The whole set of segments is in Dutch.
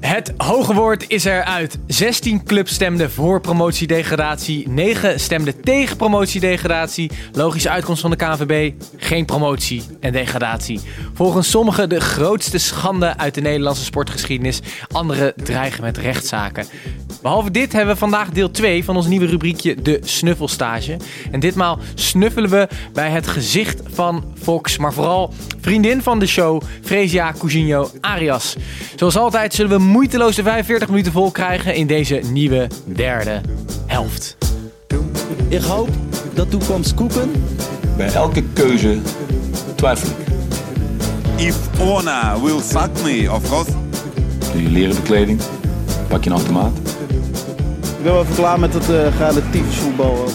Het hoge woord is eruit. 16 clubs stemden voor promotiedegradatie. 9 stemden tegen promotiedegradatie. Logische uitkomst van de KNVB: geen promotie en degradatie. Volgens sommigen de grootste schande uit de Nederlandse sportgeschiedenis. Anderen dreigen met rechtszaken. Behalve dit hebben we vandaag deel 2 van ons nieuwe rubriekje De Snuffelstage. En ditmaal snuffelen we bij het gezicht van Fox, maar vooral vriendin van de show, Fresia Cousinho Arias. Zoals altijd zullen we moeiteloos de 45 minuten vol krijgen in deze nieuwe derde helft. Ik hoop dat toekomst koeken. Bij elke keuze twijfel ik. If Ona will fuck me, of course. Doe je leren bekleding, pak je een automaat. Ik ben wel even klaar met het uh, relatief voetbal.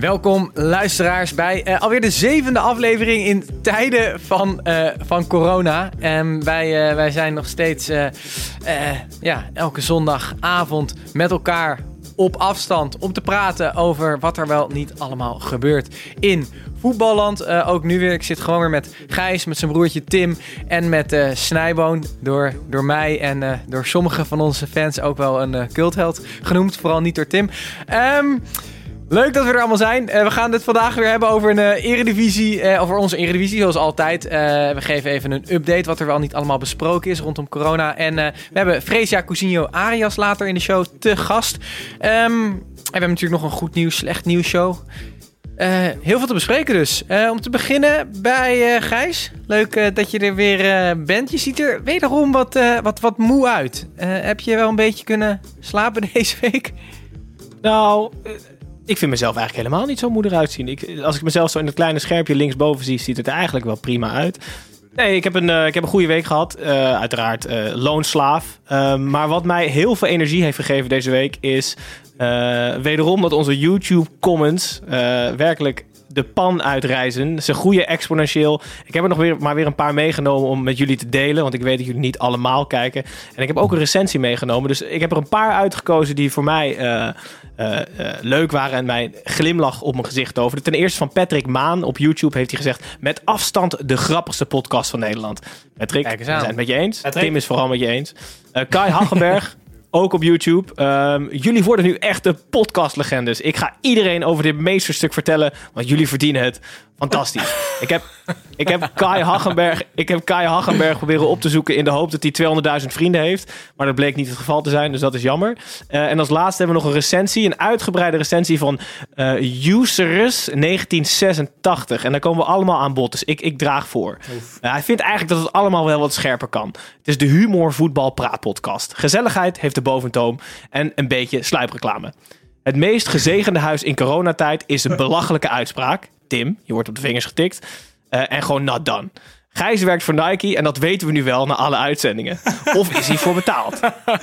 Welkom luisteraars bij uh, alweer de zevende aflevering in tijden van, uh, van corona. En wij, uh, wij zijn nog steeds ja, elke zondagavond met elkaar op afstand om te praten over wat er wel niet allemaal gebeurt in voetballand. ook nu weer. Ik zit gewoon weer met Gijs, met zijn broertje Tim en met Snijboon. Door, door mij en door sommige van onze fans ook wel een cultheld genoemd. Vooral niet door Tim. Um, Leuk dat we er allemaal zijn. Uh, we gaan het vandaag weer hebben over een uh, eredivisie, uh, over onze eredivisie zoals altijd. we geven even een update wat er wel niet allemaal besproken is rondom corona. En we hebben Fresia Cousinho Arias later in de show te gast. Um, en we hebben natuurlijk nog een goed nieuws, slecht nieuws show. heel veel te bespreken dus. om te beginnen bij Gijs. Leuk dat je er weer bent. Je ziet er wederom wat, wat, wat moe uit. heb je wel een beetje kunnen slapen deze week? Nou, ik vind mezelf eigenlijk helemaal niet zo moe eruit zien. Ik, als ik mezelf zo in het kleine scherpje linksboven zie, ziet het er eigenlijk wel prima uit. Nee, ik heb een, uh, ik heb een goede week gehad. Uh, uiteraard uh, loonslaaf. Ehm, maar wat mij heel veel energie heeft gegeven deze week is wederom dat onze YouTube comments werkelijk de pan uitreizen. Ze groeien exponentieel. Ik heb er nog weer, maar weer een paar meegenomen om met jullie te delen. Want ik weet dat jullie niet allemaal kijken. En ik heb ook een recensie meegenomen. Dus ik heb er een paar uitgekozen die voor mij uh, uh, uh, leuk waren. En mijn glimlach op mijn gezicht over. Ten eerste van Patrick Maan op YouTube heeft hij gezegd... met afstand de grappigste podcast van Nederland. Patrick, we zijn het met je eens. Patrick. Tim is vooral met je eens. Kai Hagenberg... Ook op YouTube. Um, jullie worden nu echte podcastlegendes. Ik ga iedereen over dit meesterstuk vertellen, want jullie verdienen het. Fantastisch. ik, heb, ik, heb Kai Hagenberg, ik heb Kai Hagenberg proberen op te zoeken in de hoop dat hij 200.000 vrienden heeft. Maar dat bleek niet het geval te zijn, dus dat is jammer. Uh, en als laatste hebben we nog een recensie, een uitgebreide recensie van uh, Userus 1986. En daar komen we allemaal aan bod, dus ik, ik draag voor. Uh, hij vindt eigenlijk dat het allemaal wel wat scherper kan. Het is de Humor Voetbal Praat podcast. Gezelligheid heeft de boventoom en een beetje sluipreclame. Het meest gezegende huis in coronatijd is een belachelijke uitspraak. Tim, je wordt op de vingers getikt. Uh, en gewoon not done. Gijs werkt voor Nike en dat weten we nu wel na alle uitzendingen. Of is hij voor betaald?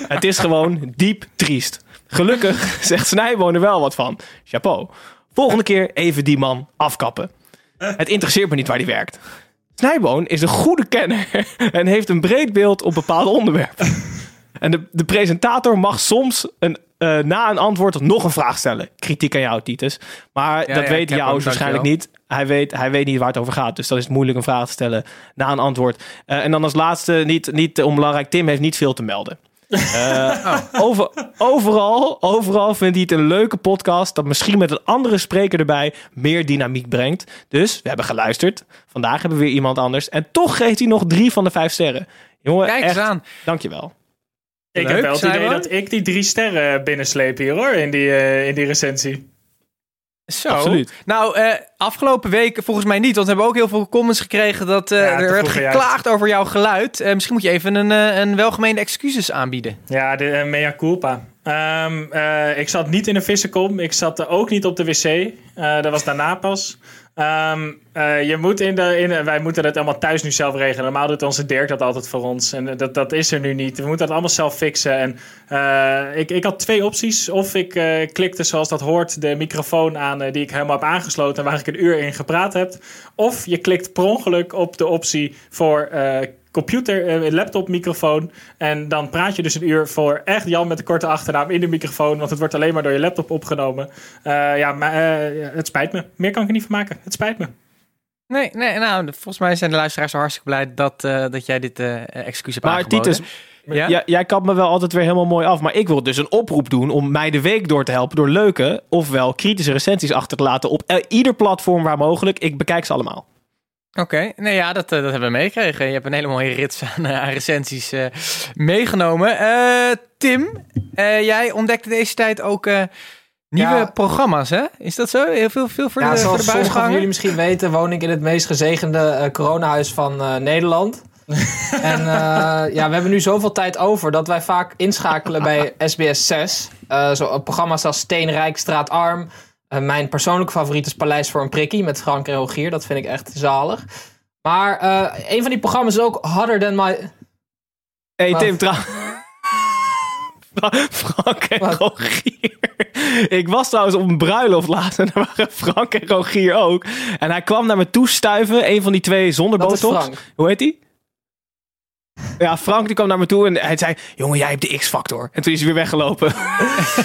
Het is gewoon diep triest. Gelukkig zegt Snijboon er wel wat van. Chapeau. Volgende keer even die man afkappen. Het interesseert me niet waar hij werkt. Snijboon is een goede kenner en heeft een breed beeld op bepaalde onderwerpen. En de, de presentator mag soms een, uh, na een antwoord nog een vraag stellen. Kritiek aan jou, Titus. Maar Ja, dat ja, weet jou waarschijnlijk niet. Hij weet, hij weet niet waar het over gaat. Dus dat is moeilijk een vraag te stellen na een antwoord. Eh, en dan als laatste, niet, niet onbelangrijk, Tim heeft niet veel te melden. Eh, over, overal, overal vindt hij het een leuke podcast dat misschien met een andere spreker erbij meer dynamiek brengt. Dus we hebben geluisterd. Vandaag hebben we weer iemand anders. En toch geeft hij nog drie van de vijf sterren. Jongen, Kijk eens echt, aan. dankjewel. Ik Leuk, heb wel het idee dat ik die drie sterren binnensleep hier hoor, in die, eh, in die recensie. Zo. Absoluut. Nou, eh, afgelopen week volgens mij niet. Want we hebben ook heel veel comments gekregen dat eh, Ja, te er werd geklaagd over jouw geluid. Eh, misschien moet je even een, een welgemeende excuses aanbieden. Ja, de mea culpa. Ehm, eh, ik zat niet in een vissenkom. Ik zat ook niet op de wc. Eh, dat was daarna pas. Ehm, eh, je moet in de, wij moeten dat allemaal thuis nu zelf regelen. Normaal doet onze Dirk dat altijd voor ons. En dat, dat is er nu niet. We moeten dat allemaal zelf fixen. En ik, ik had twee opties. Of ik klikte zoals dat hoort de microfoon aan die ik helemaal heb aangesloten. Waar ik een uur in gepraat heb. Of je klikt per ongeluk op de optie voor computer, laptop microfoon. En dan praat je dus een uur voor echt Jan met de korte achternaam in de microfoon. Want het wordt alleen maar door je laptop opgenomen. ja, maar het spijt me. Meer kan ik er niet van maken. Het spijt me. Nee, nee, nou, volgens mij zijn de luisteraars zo hartstikke blij dat, uh, dat jij dit uh, excuus hebt maar aangeboden. Titus, ja? Jij kapt me wel altijd weer helemaal mooi af. Maar ik wil dus een oproep doen om mij de week door te helpen door leuke, ofwel kritische recensies achter te laten op ieder platform waar mogelijk. Ik bekijk ze allemaal. Oké, nee ja, dat, dat hebben we meegekregen. Je hebt een hele mooie rits aan, aan recensies uh, meegenomen. Tim, jij ontdekte deze tijd ook Nieuwe programma's, hè? Is dat zo? Heel veel, veel voor, ja, de, voor de jullie misschien weten, woon ik in het meest gezegende coronahuis van Nederland. en ja, we hebben nu zoveel tijd over dat wij vaak inschakelen bij SBS 6. zo programma's als Steenrijk, Straatarm. Mijn persoonlijke favoriet is Paleis voor een Prikkie met Frank en Rogier. Dat vind ik echt zalig. Maar een van die programma's is ook Harder Than My... Hey Tim, trouw... Frank en Rogier. Ik was trouwens op een bruiloft laatst en daar waren Frank en Rogier ook. En hij kwam naar me toe stuiven, een van die twee zonder botox. Hoe heet die? Ja, Frank die kwam naar me toe en hij zei: Jongen, jij hebt de X-factor. En toen is hij weer weggelopen.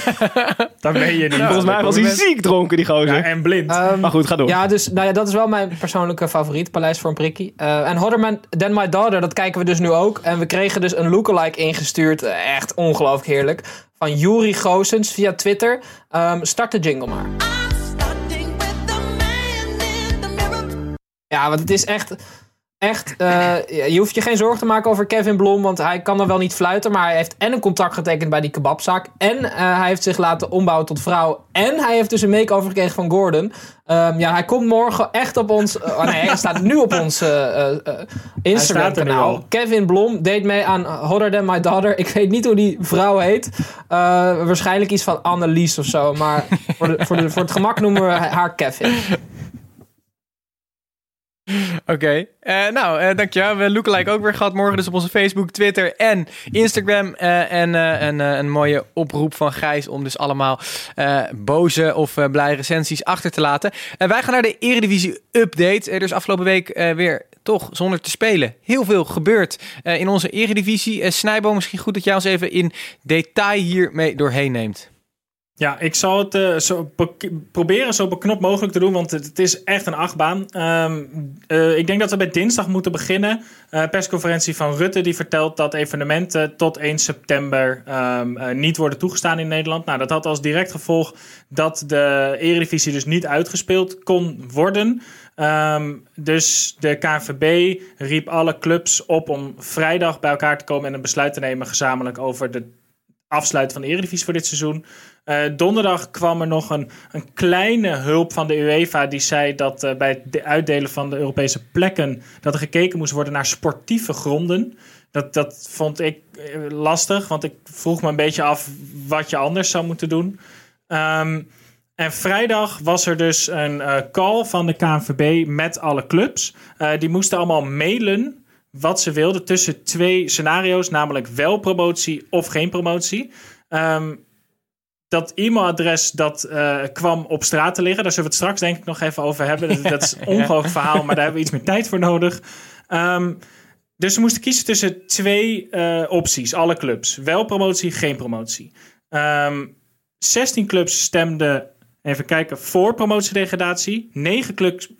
Daar ben je niet. Volgens mij was hij ziek dronken, die gozer. Ja, en blind. Um, maar goed, ga door. Ja, dus nou ja, dat is wel mijn persoonlijke favoriet, Paleis voor een prikkie. Uh, en Hodderman, Then My Daughter, dat kijken we dus nu ook. En we kregen dus een lookalike ingestuurd. Uh, echt ongelooflijk heerlijk. Van Juri Goosens via Twitter. Um, start de jingle maar. Ja, want het is echt echt, uh, je hoeft je geen zorgen te maken over Kevin Blom, want hij kan er wel niet fluiten, maar hij heeft en een contract getekend bij die kebabzaak, en uh, hij heeft zich laten ombouwen tot vrouw, en hij heeft dus een make-over gekregen van Gordon. Um, ja, hij komt morgen echt op ons, uh, oh nee, hij staat nu op ons Instagram kanaal. Kevin Blom deed mee aan Hotter Than My Daughter. Ik weet niet hoe die vrouw heet. waarschijnlijk iets van Annelies of zo, maar voor, de, voor, de, voor het gemak noemen we haar Kevin. Oké, uh, nou, uh, dankjewel. We lookalike ook weer gehad morgen dus op onze Facebook, Twitter en Instagram. Uh, en een, een mooie oproep van Gijs om dus allemaal boze of blij recensies achter te laten. wij gaan naar de Eredivisie Update. Er is afgelopen week weer toch zonder te spelen heel veel gebeurd in onze Eredivisie. Snijboom, misschien goed dat jij ons even in detail hiermee doorheen neemt. Ja, ik zal het uh, zo proberen zo beknopt mogelijk te doen, want het, is echt een achtbaan. Um, uh, ik denk dat we bij dinsdag moeten beginnen. Uh, persconferentie van Rutte die vertelt dat evenementen tot 1 september um, niet worden toegestaan in Nederland. Nou, dat had als direct gevolg dat de Eredivisie dus niet uitgespeeld kon worden. Um, dus de KNVB riep alle clubs op om vrijdag bij elkaar te komen en een besluit te nemen gezamenlijk over de afsluiten van de Eredivisie voor dit seizoen. Uh, donderdag kwam er nog een, een kleine hulp van de UEFA. Die zei dat uh, bij het uitdelen van de Europese plekken. dat er gekeken moest worden naar sportieve gronden. Dat, dat vond ik eh, lastig, want ik vroeg me een beetje af wat je anders zou moeten doen. Um, en vrijdag was er dus een call van de KNVB met alle clubs. Die moesten allemaal mailen wat ze wilden tussen twee scenario's, namelijk wel promotie of geen promotie. Um, dat e-mailadres dat uh, kwam op straat te liggen. Daar zullen we het straks denk ik nog even over hebben. Dat, is een ongelooflijk verhaal, maar daar hebben we iets meer tijd voor nodig. Um, dus we moesten kiezen tussen twee uh, opties, alle clubs. Wel promotie, geen promotie. Um, ehm, 16 clubs stemden, even kijken, voor promotiedegradatie. 9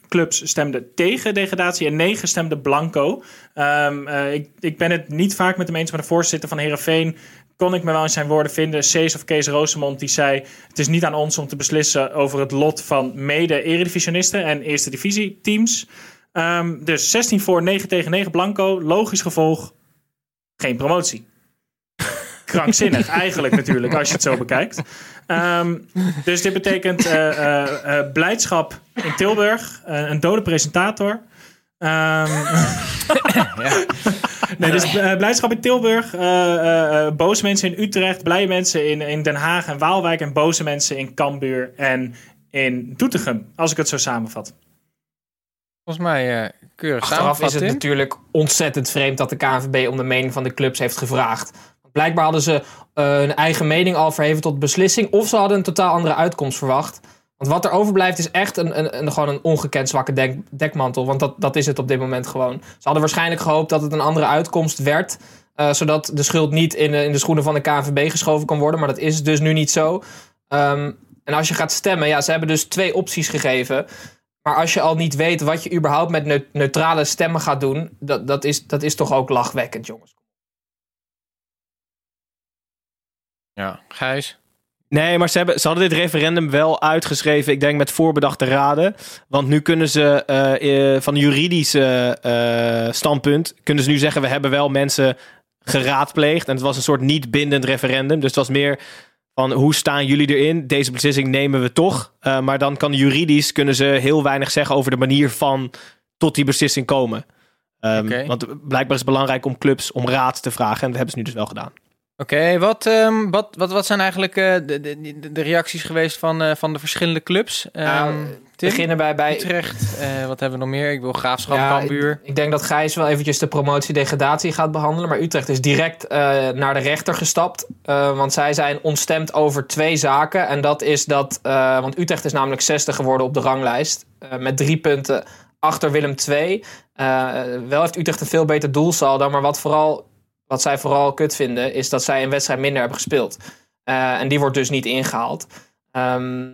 clubs, stemden tegen degradatie en 9 stemden blanco. Um, uh, ik, ik ben het niet vaak met hem eens, maar de voorzitter van Herenveen kon ik me wel in zijn woorden vinden. Cees of Kees Roosemond die zei... het is niet aan ons om te beslissen over het lot van mede-eredivisionisten... en eerste divisie teams. Um, dus 16 voor, 9 tegen 9 blanco. Logisch gevolg, geen promotie. Krankzinnig eigenlijk natuurlijk, als je het zo bekijkt. Um, dus dit betekent uh, uh, uh, blijdschap in Tilburg. een dode presentator. Um, ja. Nee, dus eh, blijdschap in Tilburg, eh, eh, eh, boze mensen in Utrecht, blije mensen in, in Den Haag en Waalwijk en boze mensen in Cambuur en in Doetinchem, als ik het zo samenvat. Volgens mij eh, keurig Achteraf is het Tim. natuurlijk ontzettend vreemd dat de KNVB om de mening van de clubs heeft gevraagd. Blijkbaar hadden ze eh, hun eigen mening al verheven tot beslissing. Of ze hadden een totaal andere uitkomst verwacht. Want wat er overblijft is echt een, een, een- gewoon een ongekend zwakke dek- dekmantel. Want dat, dat is het op dit moment gewoon. Ze hadden waarschijnlijk gehoopt dat het een andere uitkomst werd. eh, zodat de schuld niet in, de- in de schoenen van de KNVB geschoven kan worden. Maar dat is dus nu niet zo. Ehm, en als je gaat stemmen, ja, ze hebben dus twee opties gegeven. Maar als je al niet weet wat je überhaupt met neu- neutrale stemmen gaat doen, dat, dat, is, dat is toch ook lachwekkend, jongens. Ja, Gijs. Nee, maar ze, hebben, ze hadden dit referendum wel uitgeschreven, ik denk met voorbedachte raden. Want nu kunnen ze eh, van juridische eh, standpunt, kunnen ze nu zeggen, we hebben wel mensen geraadpleegd. En het was een soort niet bindend referendum. Dus het was meer van, hoe staan jullie erin? Deze beslissing nemen we toch. Maar dan kan juridisch, kunnen ze heel weinig zeggen over de manier van tot die beslissing komen. Ehm. Want blijkbaar is het belangrijk om clubs om raad te vragen. En dat hebben ze nu dus wel gedaan. Oké, wat, ehm, wat, wat, wat zijn eigenlijk eh, de, de, de- reacties geweest van, eh, van de verschillende clubs? Nou, Tim, beginnen bij, bij Utrecht, wat hebben we nog meer? Ik wil Graafschap, Ja. Ik denk dat Gijs wel eventjes de promotie-degradatie gaat behandelen. Maar Utrecht is direct naar de rechter gestapt. want zij zijn ontstemd over twee zaken. En dat is dat... want Utrecht is namelijk 60 geworden op de ranglijst. met drie punten achter Willem II. Wel heeft Utrecht een veel beter doelsaldo. Maar wat, vooral, wat zij vooral kut vinden... is dat zij een wedstrijd minder hebben gespeeld. Eh, en die wordt dus niet ingehaald. Ehm,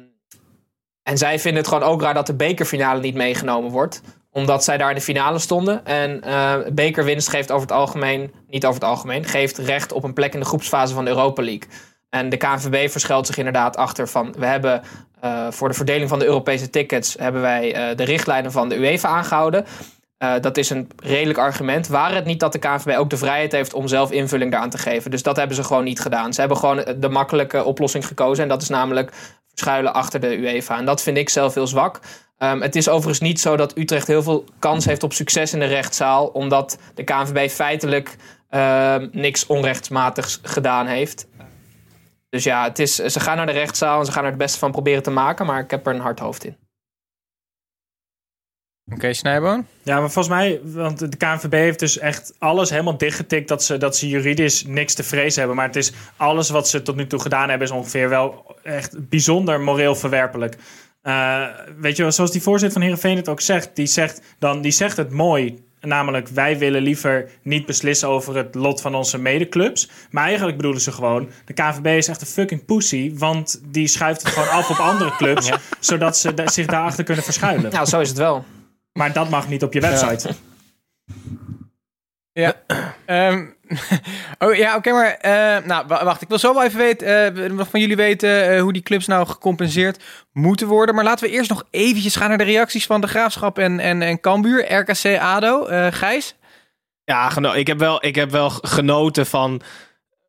en zij vinden het gewoon ook raar dat de bekerfinale niet meegenomen wordt omdat zij daar in de finale stonden. En eh, bekerwinst geeft over het algemeen, niet over het algemeen, geeft recht op een plek in de groepsfase van de Europa League. En de KNVB verschuilt zich inderdaad achter van, we hebben eh, voor de verdeling van de Europese tickets, hebben wij de richtlijnen van de UEFA aangehouden. Eh, dat is een redelijk argument. Waar het niet dat de KNVB ook de vrijheid heeft om zelf invulling daaraan te geven. Dus dat hebben ze gewoon niet gedaan. Ze hebben gewoon de makkelijke oplossing gekozen. En dat is namelijk verschuilen achter de UEFA. En dat vind ik zelf heel zwak. Ehm, het is overigens niet zo dat Utrecht heel veel kans heeft op succes in de rechtszaal. Omdat de KNVB feitelijk ehm, niks onrechtsmatigs gedaan heeft. Dus ja, het is, ze gaan naar de rechtszaal en ze gaan er het beste van proberen te maken. Maar ik heb er een hard hoofd in. Oké, Snijboon. Ja, maar volgens mij, want de KNVB heeft dus echt alles helemaal dichtgetikt dat ze, dat ze juridisch niks te vrezen hebben. Maar het is alles wat ze tot nu toe gedaan hebben, is ongeveer wel echt bijzonder moreel verwerpelijk. Eh, weet je wel, zoals die voorzitter van Heerenveen het ook zegt, die zegt, dan, die zegt het mooi. Namelijk, wij willen liever niet beslissen over het lot van onze medeclubs. Maar eigenlijk bedoelen ze gewoon, de KNVB is echt een fucking pussy. Want die schuift het gewoon af op andere clubs, zodat ze zich daarachter kunnen verschuilen. Nou, zo is het wel. Maar dat mag niet op je website. Ja. Ehm, oh ja, oké, maar eh, nou, wa- wacht. Ik wil zo wel even weten, eh, nog van jullie weten eh, hoe die clubs nou gecompenseerd moeten worden. Maar laten we eerst nog eventjes gaan naar de reacties van de Graafschap en, en, en Cambuur, RKC, ADO. Eh Gijs? Ja, geno- ik, heb wel, ik heb wel genoten van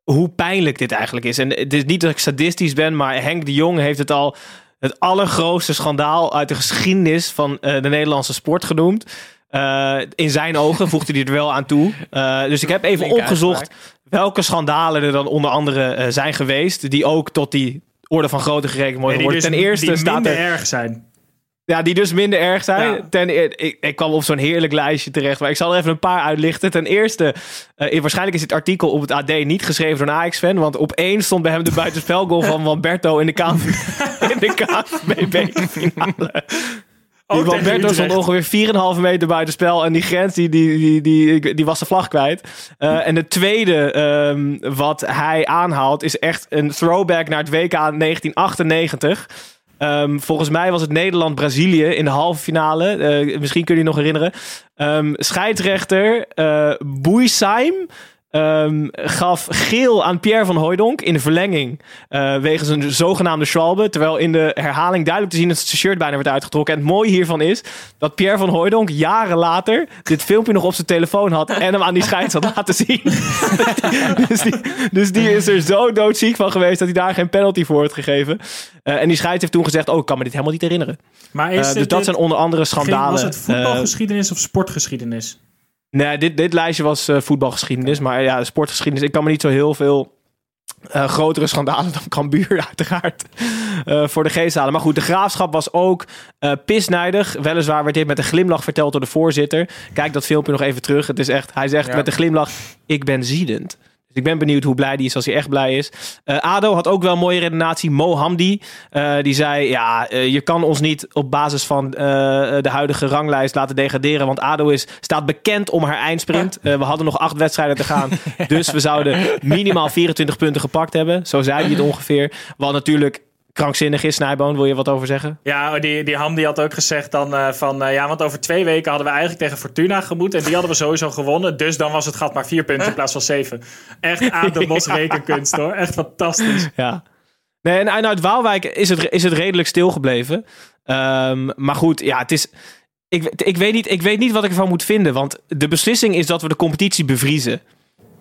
hoe pijnlijk dit eigenlijk is. En het is niet dat ik sadistisch ben, maar Henk de Jong heeft het al het allergrootste schandaal uit de geschiedenis van eh, de Nederlandse sport genoemd. Eh, in zijn ogen voegde hij er wel aan toe. Eh, dus ik heb even opgezocht uitspraak. welke schandalen er dan onder andere zijn geweest. Die ook tot die orde van grootte gerekend worden. dus Ten eerste die staat er erg zijn. Ja, die dus minder erg zijn. Ja. Ten, ik, ik kwam op zo'n heerlijk lijstje terecht. Maar ik zal er even een paar uitlichten. Ten eerste, eh, waarschijnlijk is dit artikel op het AD niet geschreven door een Ajax-fan. Want opeens stond bij hem de buitenspelgoal van Wamberto in de, de KNVB-finale. Die Wamberto stond ongeveer 4,5 meter buitenspel. En die grens, die, die, die, die, die was de vlag kwijt. Eh, en de tweede ehm, wat hij aanhaalt is echt een throwback naar het WK 1998. Ehm, volgens mij was het Nederland-Brazilië in de halve finale. Eh, misschien kun je je nog herinneren. Ehm, scheidsrechter Boeisaim ehm, gaf geel aan Pierre van Hooijdonk in de verlenging. eh, wegens een zogenaamde schwalbe. Terwijl in de herhaling duidelijk te zien dat zijn shirt bijna werd uitgetrokken. En het mooie hiervan is dat Pierre van Hooijdonk jaren later dit filmpje nog op zijn telefoon had. En hem aan die scheids had laten zien. dus, die, dus die is er zo doodziek van geweest dat hij daar geen penalty voor heeft gegeven. Eh, en die scheids heeft toen gezegd: Oh, ik kan me dit helemaal niet herinneren. Maar Eh, is dus dit- dat dit- zijn onder andere schandalen. Was het Eh, voetbalgeschiedenis of sportgeschiedenis? Nee, dit, dit lijstje was eh, voetbalgeschiedenis. Maar ja, sportgeschiedenis. Ik kan me niet zo heel veel eh, grotere schandalen dan Cambuur uiteraard eh, voor de geest halen. Maar goed, de graafschap was ook eh pisnijdig. Weliswaar werd dit met een glimlach verteld door de voorzitter. Kijk dat filmpje nog even terug. Het is echt, hij zegt Ja. met een glimlach, ik ben ziedend. Dus ik ben benieuwd hoe blij die is als hij echt blij is. Eh, ADO had ook wel een mooie redenatie. Mo Hamdi, eh, die zei... Ja, eh, je kan ons niet op basis van de huidige ranglijst laten degraderen. Want ADO is, staat bekend om haar eindsprint. We hadden nog acht wedstrijden te gaan. dus we zouden minimaal 24 punten gepakt hebben. Zo zei hij het ongeveer. Wat natuurlijk krankzinnig is, Snijboon. Wil je wat over zeggen? Ja, die, die Ham die had ook gezegd dan eh, van... eh, ja, want over twee weken hadden we eigenlijk tegen Fortuna gemoet. En die hadden we sowieso gewonnen. Dus dan was het gat maar vier punten in plaats van zeven. Echt aan de los rekenkunst hoor. Echt fantastisch. Ja. Nee, en, en uit Waalwijk is het, is het redelijk stilgebleven. Ehm, maar goed, ja, het is... Ik, ik, weet niet, ik weet niet wat ik ervan moet vinden. Want de beslissing is dat we de competitie bevriezen.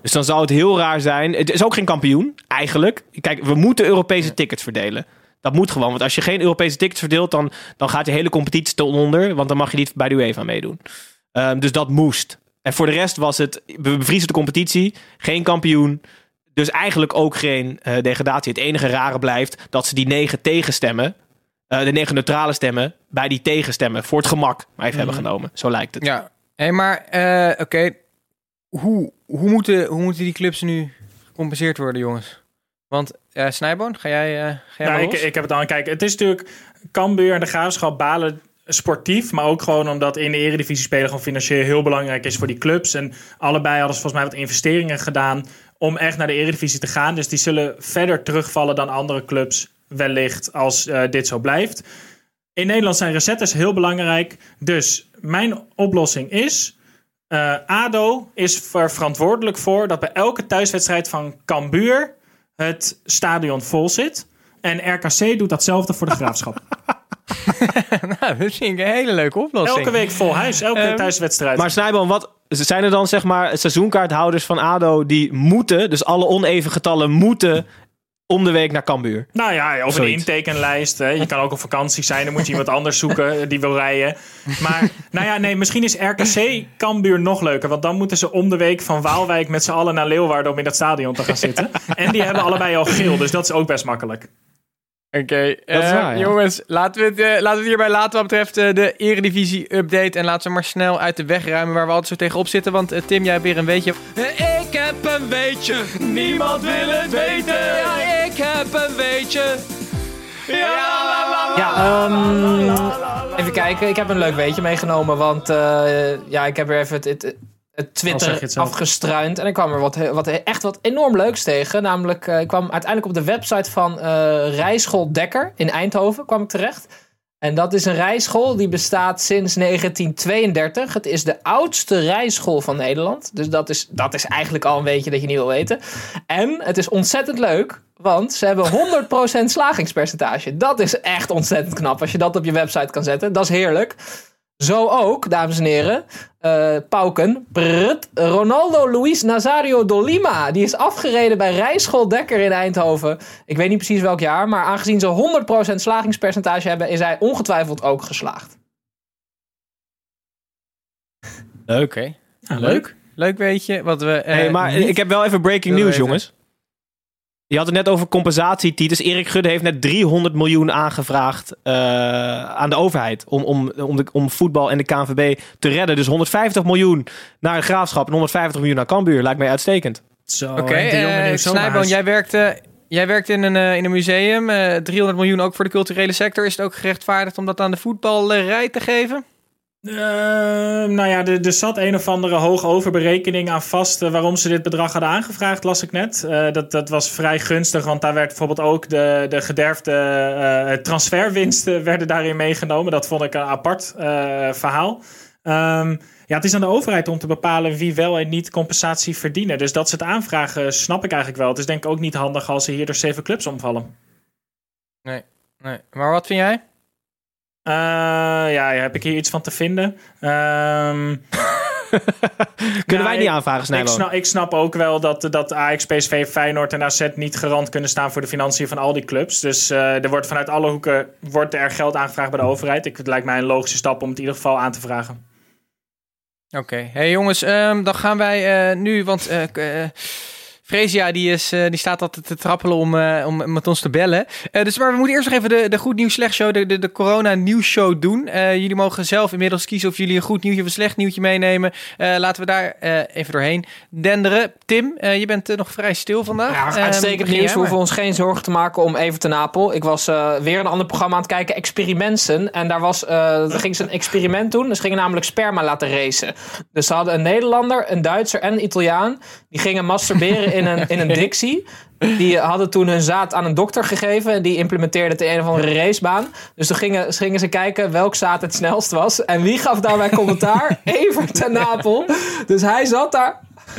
Dus dan zou het heel raar zijn. Het is ook geen kampioen, eigenlijk. Kijk, we moeten Europese tickets verdelen. Dat moet gewoon. Want als je geen Europese tickets verdeelt, dan, dan gaat je hele competitie ten onder. Want dan mag je niet bij de UEFA meedoen. Ehm, dus dat moest. En voor de rest was het, we bevriezen de competitie. Geen kampioen. Dus eigenlijk ook geen eh, degradatie. Het enige rare blijft dat ze die negen tegenstemmen, eh, de negen neutrale stemmen, bij die tegenstemmen voor het gemak maar even hebben genomen. Zo lijkt het. Ja, hey, maar eh, oké. Hoe, hoe, moeten, hoe moeten die clubs nu gecompenseerd worden, jongens? Want eh Snijboon, ga jij, eh, ga jij maar ik, ik heb het al. Kijk, het is natuurlijk Cambuur en de Graafschap balen sportief, maar ook gewoon omdat in de eredivisie spelen gewoon financieel heel belangrijk is voor die clubs. En allebei hadden ze volgens mij wat investeringen gedaan om echt naar de eredivisie te gaan. Dus die zullen verder terugvallen dan andere clubs wellicht als eh, dit zo blijft. In Nederland zijn recettes heel belangrijk. Dus mijn oplossing is... ADO is er verantwoordelijk voor dat bij elke thuiswedstrijd van Cambuur het stadion vol zit. En RKC doet datzelfde voor de graafschap. nou, dat vind ik een hele leuke oplossing. Elke week vol huis, elke Ehm, thuiswedstrijd. Maar Snijboom, wat zijn er dan zeg maar seizoenkaarthouders van ADO die moeten, dus alle oneven getallen moeten om de week naar Cambuur? nou ja, of een Zoiets. intekenlijst. Hè. Je kan ook op vakantie zijn, dan moet je iemand anders zoeken eh, die wil rijden. Maar nou ja, nee, misschien is RKC Cambuur nog leuker. Want dan moeten ze om de week van Waalwijk met z'n allen naar Leeuwarden om in dat stadion te gaan zitten. En die hebben allebei al geel, dus dat is ook best makkelijk. Oké, eh, jongens, laten we, het, eh, laten we het hierbij laten wat betreft eh, de Eredivisie-update. En laten we maar snel uit de weg ruimen waar we altijd zo tegenop zitten. Want Tim, jij hebt weer een weetje. ik heb een weetje, niemand wil het weten. Ja, ik heb een weetje. Ja, Ja, ehm, even kijken. Ik heb een leuk weetje meegenomen. Want eh, ja, ik heb weer even het, Twitter het zelf. afgestruind. En ik kwam er wat, wat, echt wat enorm leuks tegen. Namelijk, eh, ik kwam uiteindelijk op de website van eh Rijschool Dekker in Eindhoven kwam ik terecht. En dat is een rijschool die bestaat sinds 1932. Het is de oudste rijschool van Nederland. Dus dat is, dat is eigenlijk al een beetje dat je niet wil weten. En het is ontzettend leuk, want ze hebben 100% slagingspercentage. Dat is echt ontzettend knap als je dat op je website kan zetten. Dat is heerlijk. Zo ook, dames en heren. eh Pauken. Prut, Ronaldo Luis Nazario Dolima. Die is afgereden bij Rijschool Dekker in Eindhoven. Ik weet niet precies welk jaar. Maar aangezien ze 100% slagingspercentage hebben, is hij ongetwijfeld ook geslaagd. Leuk. Oké, leuk. Leuk weetje. Wat we, eh, Hey, maar ik heb wel even breaking news, weten. jongens. Je had het net over compensatietitels. Erik Gudde heeft net 300 miljoen aangevraagd eh, aan de overheid. Om, om, om, de, om voetbal en de KNVB te redden. Dus 150 miljoen naar de graafschap en 150 miljoen naar Cambuur. Lijkt mij uitstekend. Zo, Oké, jongen eh, Snijboon, jij werkte, jij werkt in een, eh, in een museum. eh 300 miljoen ook voor de culturele sector. Is het ook gerechtvaardigd om dat aan de voetballerij te geven? Eh, nou ja, er, er zat een of andere hoog overberekening aan vast eh, waarom ze dit bedrag hadden aangevraagd, las ik net. Eh, dat, dat was vrij gunstig, want daar werd bijvoorbeeld ook de, de gederfde eh, transferwinsten werden daarin meegenomen. Dat vond ik een apart verhaal. Ehm, ja, het is aan de overheid om te bepalen wie wel en niet compensatie verdienen. Dus dat ze het aanvragen, snap ik eigenlijk wel. Het is denk ik ook niet handig als er hier door zeven clubs omvallen. Nee. Maar wat vind jij? Eh, ja, heb ik hier iets van te vinden? Ehm Kunnen wij ik- niet aanvragen, Ik snap, ik snap ook wel dat, dat Ajax, PSV, Feyenoord en AZ niet garant kunnen staan voor de financiën van al die clubs. Dus eh, er wordt vanuit alle hoeken wordt er geld aangevraagd bij de overheid. Ik, het lijkt mij een logische stap om het in ieder geval aan te vragen. Oké, hey jongens, ehm, dan gaan wij eh, nu, want Fresia die, is, eh, die staat altijd te trappelen om, eh, om met ons te bellen. Eh, dus maar we moeten eerst nog even de, de goed nieuws slecht show, de, de, de corona nieuws show doen. Jullie mogen zelf inmiddels kiezen of jullie een goed nieuwtje of een slecht nieuwtje meenemen. Laten we daar even doorheen denderen. Tim, je bent nog vrij stil vandaag. Ja, Ehm, uitstekend nieuws. We hoeven ons geen zorgen te maken om Everton Napel. Ik was weer een ander programma aan het kijken, Experimenten. En daar, was, daar ging ze een experiment doen. Ze gingen namelijk sperma laten racen. Dus ze hadden een Nederlander, een Duitser en een Italiaan. Die gingen masturberen in een, in een dictie. Die hadden toen hun zaad aan een dokter gegeven. En die implementeerde het in een of andere racebaan. Dus toen gingen, gingen ze kijken welk zaad het snelst was. En wie gaf daarbij commentaar? Evert ten Napel. Dus hij zat daar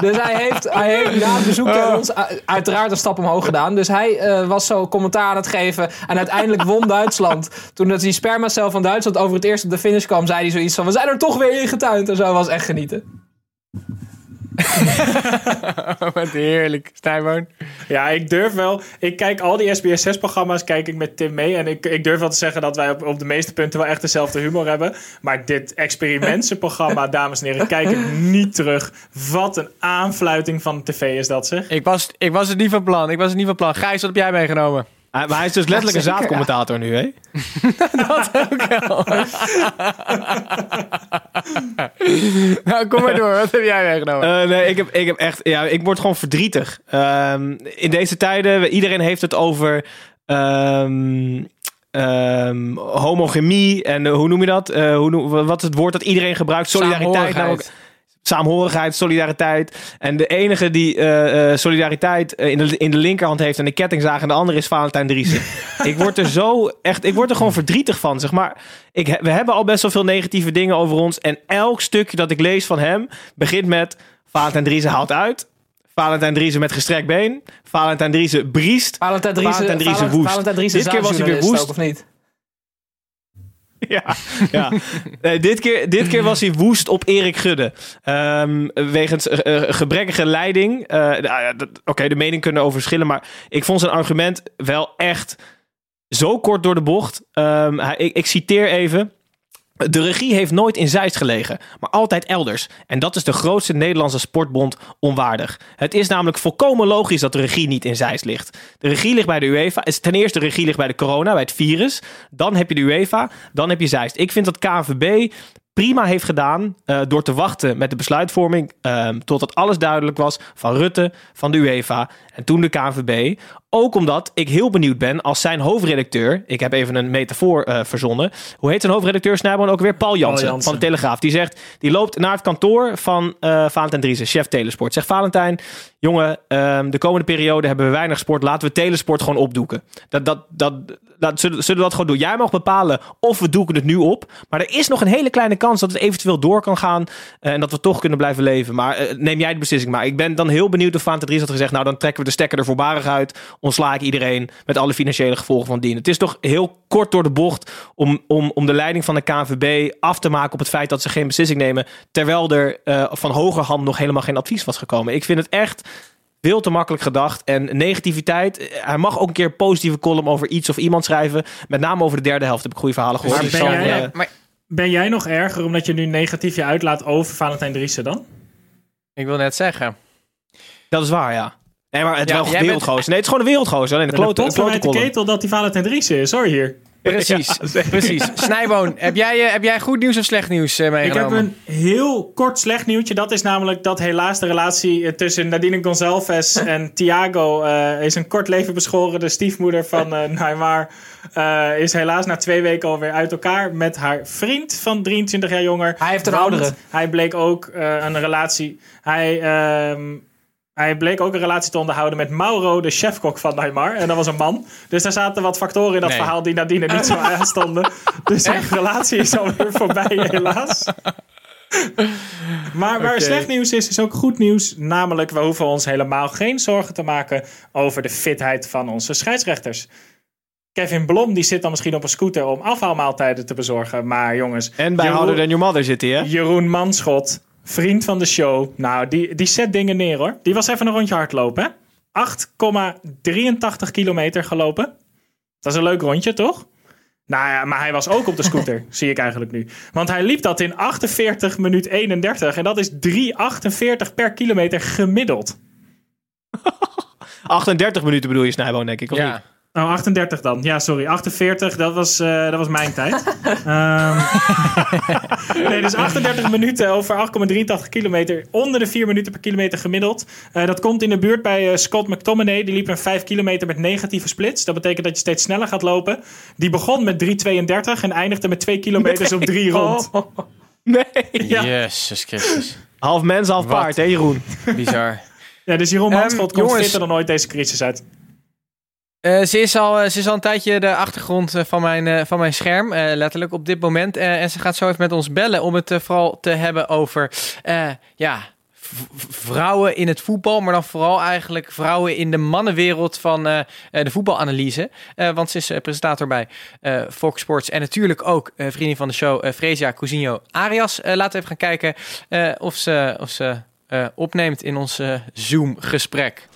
dus hij heeft, hij heeft na het bezoek tegen ons uiteraard een stap omhoog gedaan. Dus hij eh, was zo commentaar aan het geven. En uiteindelijk won Duitsland. Toen dat die spermacel van Duitsland over het eerst op de finish kwam, zei hij zoiets van: We zijn er toch weer in getuind. En zo was echt genieten. Wat heerlijk, Stijnboon. Ja, ik durf wel. Ik kijk al die SBS 6-programma's kijk ik met Tim mee. En ik, ik durf wel te zeggen dat wij op, op de meeste punten wel echt dezelfde humor hebben. Maar dit experimentenprogramma, dames en heren, kijk ik niet terug. Wat een aanfluiting van de tv is dat, zeg. Ik was, ik was het niet van plan. Ik was het niet van plan. Gijs, wat heb jij meegenomen? Hij- maar hij is dus letterlijk een zaadcommentator nu, hè? nou, kom maar door. Wat heb jij meegenomen? Eh, nee, ik heb, ik heb echt... Ja, ik word gewoon verdrietig. Ehm, in deze tijden, iedereen heeft het over... ehm, ehm, homogemie en eh, hoe noem je dat? Eh, hoe noem, wat is het woord dat iedereen gebruikt? Solidariteit. Namelijk. Saamhorigheid, solidariteit. En de enige die eh, eh, solidariteit eh, in, de, in de linkerhand heeft en de kettingzaag en de andere is Valentijn Driessen. ik word er zo echt, ik word er gewoon verdrietig van. Zeg maar, ik, we hebben al best wel veel negatieve dingen over ons. En elk stukje dat ik lees van hem begint met Valentijn Driessen haalt uit. Valentijn Driessen met gestrekt been. Valentijn Driessen briest. Valentijn Driessen, Valentijn Driessen Valent- woest. Valentijn Driessen Dit keer was hij weer woest. ook, of niet? Ja, ja. Dit, keer, dit keer was hij woest op Erik Gudde. Ehm, wegens eh, eh, gebrekkige leiding. Eh, nou Oké, de mening kunnen over verschillen. Maar ik vond zijn argument wel echt zo kort door de bocht. Ehm, hij- ik citeer even. De regie heeft nooit in Zeist gelegen, maar altijd elders. En dat is de grootste Nederlandse sportbond onwaardig. Het is namelijk volkomen logisch dat de regie niet in Zeist ligt. De regie ligt bij de UEFA. Ten eerste, de regie ligt bij de corona, bij het virus. Dan heb je de UEFA, dan heb je Zeist. Ik vind dat KNVB prima heeft gedaan eh, door te wachten met de besluitvorming ehm, totdat alles duidelijk was van Rutte, van de UEFA en toen de KNVB. Ook omdat ik heel benieuwd ben als zijn hoofdredacteur, ik heb even een metafoor eh, verzonnen. Hoe heet zijn hoofdredacteur Snijboon ook weer? Paul Jansen, Jansen. van de Telegraaf. Die zegt, die loopt naar het kantoor van eh Valentijn Driessen, chef Telesport. Zegt Valentijn, jongen, ehm, de komende periode hebben we weinig sport. Laten we Telesport gewoon opdoeken. Dat, dat, dat, dat, zullen, zullen we dat gewoon doen? Jij mag bepalen of we doeken het nu op. Maar er is nog een hele kleine kans dat het eventueel door kan gaan. eh, en dat we toch kunnen blijven leven. Maar neem jij de beslissing maar. Ik ben dan heel benieuwd of Valentijn Driessen had gezegd... nou, dan trekken we de stekker er voorbarig uit. Ontsla ik iedereen met alle financiële gevolgen van dien. Het is toch heel kort door de bocht... om, om, om de leiding van de KNVB af te maken op het feit dat ze geen beslissing nemen... terwijl er eh, van hogerhand nog helemaal geen advies was gekomen. Ik vind het echt veel te makkelijk gedacht. En negativiteit. eh, Hij mag ook een keer een positieve column over iets of iemand schrijven. Met name over de derde helft heb ik goede verhalen gehoord. Maar Dus ben dan, jij- eh, maar Ben jij nog erger omdat je nu negatief je uitlaat over Valentijn Driessen dan? ik wil net zeggen. dat is waar, ja. Nee, maar het is Ja, wel een wereldgozer. Nee, het is gewoon een wereldgozer. Alleen de De klote, klote de ketel dat die Valentijn Driessen is, hoor hier. Precies, precies. Snijboon, heb jij, eh, heb jij goed nieuws of slecht nieuws eh, Ik heb meegenomen? een heel kort slecht nieuwtje. Dat is namelijk dat helaas de relatie eh, tussen Nadine Gonzalez en Thiago eh, is een kort leven beschoren. De stiefmoeder van eh Neymar eh, is helaas na twee weken alweer uit elkaar met haar vriend van 23 jaar jonger. Hij heeft een oudere. Hij bleek ook eh, een relatie. Hij, ehm, hij bleek ook een relatie te onderhouden met Mauro, de chefkok van Neymar. En dat was een man. Dus daar zaten wat factoren in dat Nee. verhaal die Nadine niet zo aanstonden. Dus zijn relatie is alweer voorbij, helaas. Maar waar slecht nieuws is, is ook goed nieuws. Namelijk, we hoeven ons helemaal geen zorgen te maken over de fitheid van onze scheidsrechters. Kevin Blom die zit dan misschien op een scooter om afhaalmaaltijden te bezorgen. Maar jongens, En bij Jeroen- Harder Than Your Mother zit hij, hè? Jeroen Manschot, vriend van de show. Nou, die, die zet dingen neer hoor. Die was even een rondje hardlopen. hè? 8,83 kilometer gelopen. Dat is een leuk rondje, toch? Nou ja, maar hij was ook op de scooter, zie ik eigenlijk nu. Want hij liep dat in 48 minuut 31 en dat is 3,48 per kilometer gemiddeld. 38 minuten bedoel je, Snijboon, denk ik. Of niet? Oh, 38 dan. Ja, sorry. 48, dat was, eh, dat was mijn tijd. Ehm, nee, dus 38 minuten over 8,83 kilometer. Onder de 4 minuten per kilometer gemiddeld. Eh, dat komt in de buurt bij eh, Scott McTominay. Die liep een 5 kilometer met negatieve splits. Dat betekent dat je steeds sneller gaat lopen. Die begon met 3,32 en eindigde met 2 kilometers op 3 rond. Oh, nee. Ja. Jezus Christus. Half mens, half Wat? paard, hè Jeroen? Bizar. Ja, dus Jeroen Ehm, Mansveld komt jongens. fitter dan ooit deze crisis uit. Eh, ze, is al, eh, ze is al een tijdje de achtergrond eh, van mijn, van mijn scherm, letterlijk op dit moment. En ze gaat zo even met ons bellen om het vooral te hebben over ja, vrouwen in het voetbal. Maar dan vooral eigenlijk vrouwen in de mannenwereld van de voetbalanalyse. Want ze is presentator bij Fox Sports. En natuurlijk ook vriendin van de show, eh Fresia Cousinho Arias. Laten we even gaan kijken of ze, of ze opneemt in ons Zoom-gesprek.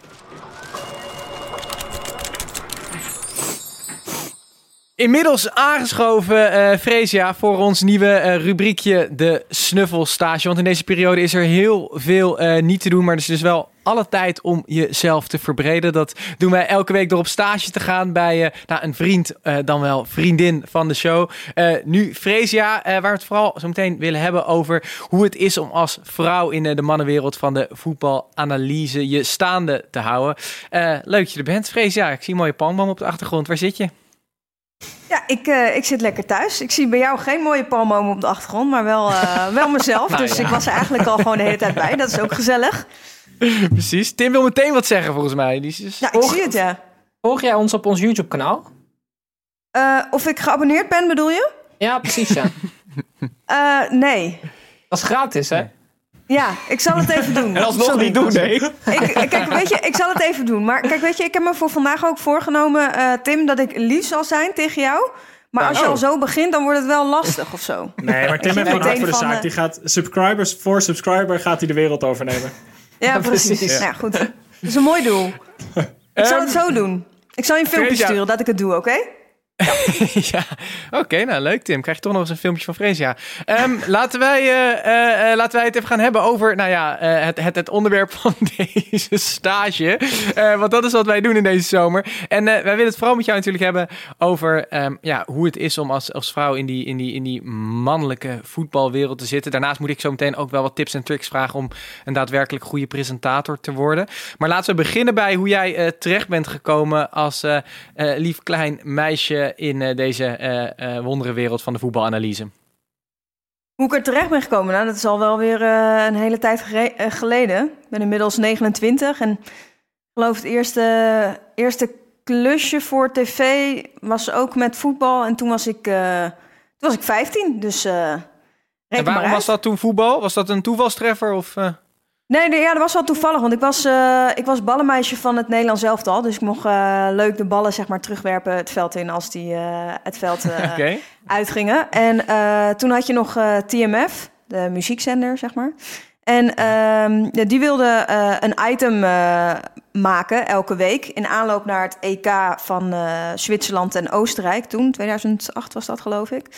Inmiddels aangeschoven, eh Fresia, voor ons nieuwe eh, rubriekje, de snuffelstage. Want in deze periode is er heel veel eh, niet te doen, maar er is dus wel alle tijd om jezelf te verbreden. Dat doen wij elke week door op stage te gaan bij nou, een vriend, dan wel vriendin van de show. Nu Fresia, eh, waar we het vooral zo meteen willen hebben over hoe het is om als vrouw in de mannenwereld van de voetbalanalyse je staande te houden. Leuk dat je er bent, Fresia. Ik zie een mooie palmboom op de achtergrond. Waar zit je? Ja, ik, eh, ik zit lekker thuis. Ik zie bij jou geen mooie palmbomen op de achtergrond, maar wel, eh, wel mezelf. Nou dus ja. ik was er eigenlijk al gewoon de hele tijd bij. Dat is ook gezellig. Precies. Tim wil meteen wat zeggen volgens mij. Die is... Ja, ik zie het, ja. Volg jij ons op ons YouTube-kanaal? Eh, of ik geabonneerd ben, bedoel je? Ja, precies, ja. Eh, nee. Dat is gratis, hè? Ja, ik zal het even doen. En alsnog niet doen, nee. Ik, kijk, weet je, ik zal het even doen. Maar kijk, weet je, ik heb me voor vandaag ook voorgenomen, eh, Tim, dat ik lief zal zijn tegen jou. Maar als je Oh. al zo begint, dan wordt het wel lastig of zo. Nee, maar Tim heeft gewoon hard voor de zaak. eh, Die gaat subscribers voor subscriber gaat hij de wereld overnemen. Ja, precies. Nou, ja, goed. Dat is een mooi doel. Ik zal het zo doen. Ik zal je een filmpje sturen dat ik het doe, oké? ja, oké, nou leuk Tim. Krijg je toch nog eens een filmpje van Freesia. Ehm, laten, wij, eh, eh, eh, laten wij het even gaan hebben over nou ja, het, het, het onderwerp van deze stage. Want dat is wat wij doen in deze zomer. En wij willen het vooral met jou natuurlijk hebben over ehm, ja, hoe het is om als, als vrouw in die, in, die, in die mannelijke voetbalwereld te zitten. Daarnaast moet ik zo meteen ook wel wat tips en tricks vragen om een daadwerkelijk goede presentator te worden. Maar laten we beginnen bij hoe jij terecht bent gekomen als lief klein meisje in eh, deze eh eh wonderenwereld van de voetbalanalyse. Hoe ik er terecht ben gekomen, nou, dat is al wel weer een hele tijd geleden. Ik ben inmiddels 29 en ik geloof het eerste, eerste klusje voor tv was ook met voetbal. En toen was ik, toen was ik 15, dus En waarom was dat toen voetbal? Was dat een toevalstreffer? Of? Nee, nee, ja, dat was wel toevallig, want ik was, eh, ik was ballenmeisje van het Nederlands elftal. Dus ik mocht eh, leuk de ballen zeg maar, terugwerpen het veld in als die eh, het veld uitgingen. En toen had je nog TMF, de muziekzender, zeg maar. En ehm, ja, die wilde een item maken elke week in aanloop naar het EK van Zwitserland en Oostenrijk. Toen, 2008 was dat geloof ik.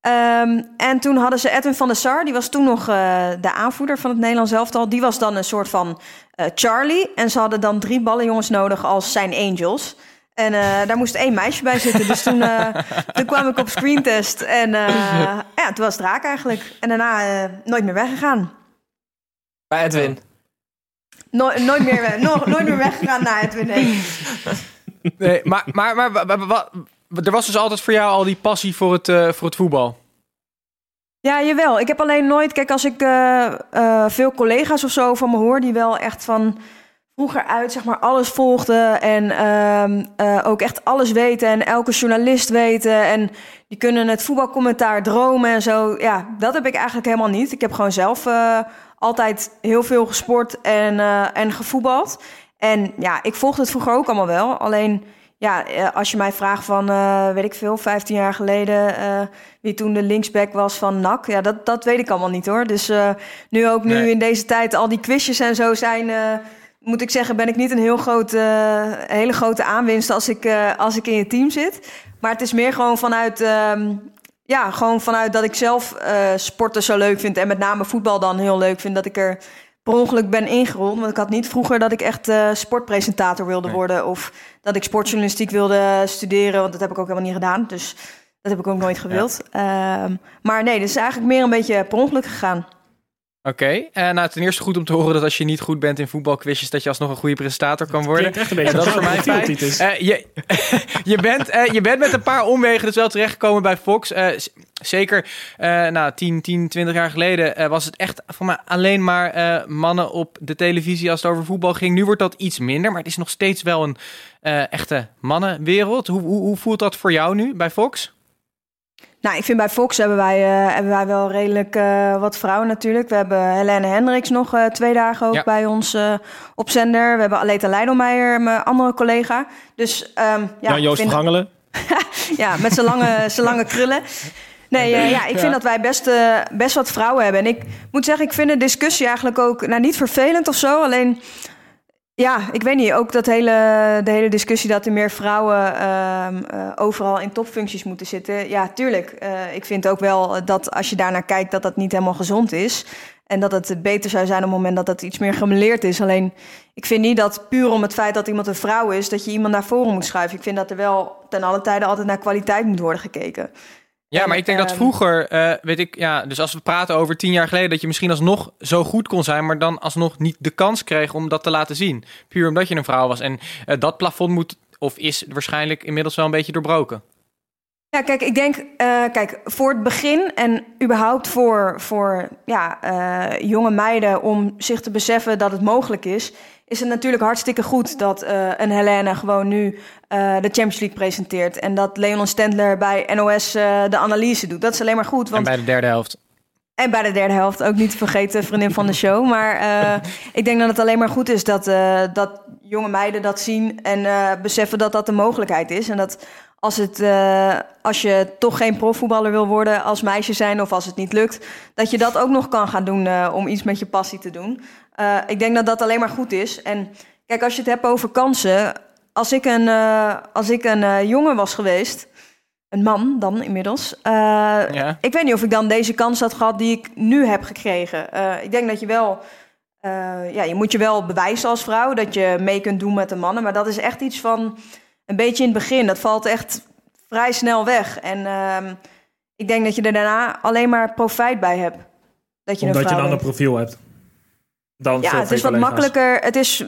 Ehm, en toen hadden ze Edwin van der Sar, die was toen nog eh, de aanvoerder van het Nederlands elftal. Die was dan een soort van eh, Charlie. En ze hadden dan drie ballenjongens nodig als zijn angels. En eh, daar moest één meisje bij zitten. Dus toen, eh, toen kwam ik op screentest. En eh, ja, toen was het raak eigenlijk. En daarna eh, nooit meer weggegaan. Bij Edwin. No- nooit, meer, no- nooit meer weggegaan naar Edwin. Nee. Nee, maar, maar, maar wa- wa- wa- er was dus altijd voor jou al die passie voor het, eh, voor het voetbal. Ja, jawel. Ik heb alleen nooit... Kijk, als ik eh, eh, veel collega's of zo van me hoor... die wel echt van vroeger uit zeg maar alles volgden... en ehm, eh, ook echt alles weten en elke journalist weten... en die kunnen het voetbalcommentaar dromen en zo. Ja, dat heb ik eigenlijk helemaal niet. Ik heb gewoon zelf altijd heel veel gesport en, en gevoetbald. En ja, ik volgde het vroeger ook allemaal wel. Alleen... Ja, eh, als je mij vraagt van, eh, weet ik veel, 15 jaar geleden, eh, wie toen de linksback was van NAC, ja, dat, dat weet ik allemaal niet hoor. Dus nu ook nu Nee. in deze tijd al die quizjes en zo zijn, moet ik zeggen, ben ik niet een heel grote, hele grote aanwinst als ik, als ik in je team zit. Maar het is meer gewoon vanuit, ehm, ja, gewoon vanuit dat ik zelf sporten zo leuk vind. En met name voetbal dan heel leuk vind. Dat ik er per ongeluk ben ingerold. Want ik had niet vroeger dat ik echt eh, sportpresentator wilde worden. Of dat ik sportjournalistiek wilde studeren. Want dat heb ik ook helemaal niet gedaan. Dus dat heb ik ook nooit gewild. Ehm, maar nee, dus is eigenlijk meer een beetje per ongeluk gegaan. Oké, eh nou ten eerste goed om te horen dat als je niet goed bent in voetbalquizjes, dat je alsnog een goede presentator kan worden. Klinkt echt een beetje En dat is voor mij fijn. Eh, je, je, bent, eh, je bent met een paar omwegen dus wel terechtgekomen bij Fox. Zeker nou, 10, 10, 20 jaar geleden was het echt voor mij alleen maar mannen op de televisie als het over voetbal ging. Nu wordt dat iets minder, maar het is nog steeds wel een echte mannenwereld. Hoe, hoe, hoe voelt dat voor jou nu bij Fox? Nou, ik vind bij Fox hebben wij, eh, hebben wij wel redelijk eh, wat vrouwen natuurlijk. We hebben Helene Hendricks nog eh, twee dagen ook Ja. bij ons op zender. We hebben Aleta Leidelmeijer, mijn andere collega. Dus ehm, ja, Joost vind- Vergangelen. ja, met zijn lange, zijn lange krullen. Nee, ja, ik vind dat wij best, best wat vrouwen hebben. En ik moet zeggen, ik vind de discussie eigenlijk ook nou, niet vervelend of zo. Alleen, ja, ik weet niet, ook dat hele, de hele discussie dat er meer vrouwen ehm, eh, overal in topfuncties moeten zitten. Ja, tuurlijk. Eh, ik vind ook wel dat als je daarnaar kijkt, dat dat niet helemaal gezond is. En dat het beter zou zijn op het moment dat het iets meer gemeleerd is. Alleen, ik vind niet dat puur om het feit dat iemand een vrouw is, dat je iemand naar voren moet schuiven. Ik vind dat er wel ten alle tijde altijd naar kwaliteit moet worden gekeken. Ja, En, maar ik denk dat ehm, vroeger, eh, weet ik, ja, dus als we praten over tien jaar geleden, dat je misschien alsnog zo goed kon zijn, maar dan alsnog niet de kans kreeg om dat te laten zien. Puur omdat je een vrouw was. En eh, dat plafond moet, of is waarschijnlijk inmiddels wel een beetje doorbroken. Ja, kijk, ik denk, eh, kijk, voor het begin en überhaupt voor, voor ja, eh, jonge meiden om zich te beseffen dat het mogelijk is, is het natuurlijk hartstikke goed dat eh, een Helene gewoon nu de Champions League presenteert en dat Leon Stendler bij NOS de analyse doet. Dat is alleen maar goed, En want bij de derde helft. en bij de derde helft ook niet te vergeten, vriendin van de show. Maar ik denk dat het alleen maar goed is dat, dat jonge meiden dat zien en beseffen dat dat de mogelijkheid is. En dat als, het, eh, als je toch geen profvoetballer wil worden als meisje zijn of als het niet lukt, dat je dat ook nog kan gaan doen eh, om iets met je passie te doen. Eh, ik denk dat dat alleen maar goed is. En kijk, als je het hebt over kansen, als ik een, als ik een jongen was geweest, een man dan inmiddels. Ja. Ik weet niet of ik dan deze kans had gehad die ik nu heb gekregen. Ik denk dat je wel, ja, je moet je wel bewijzen als vrouw dat je mee kunt doen met de mannen. Maar dat is echt iets van een beetje in het begin. Dat valt echt vrij snel weg. En ehm, ik denk dat je er daarna alleen maar profijt bij hebt. Dat je Omdat een je een ander profiel hebt. Dan Ja, het is wat collega's. makkelijker. Het is,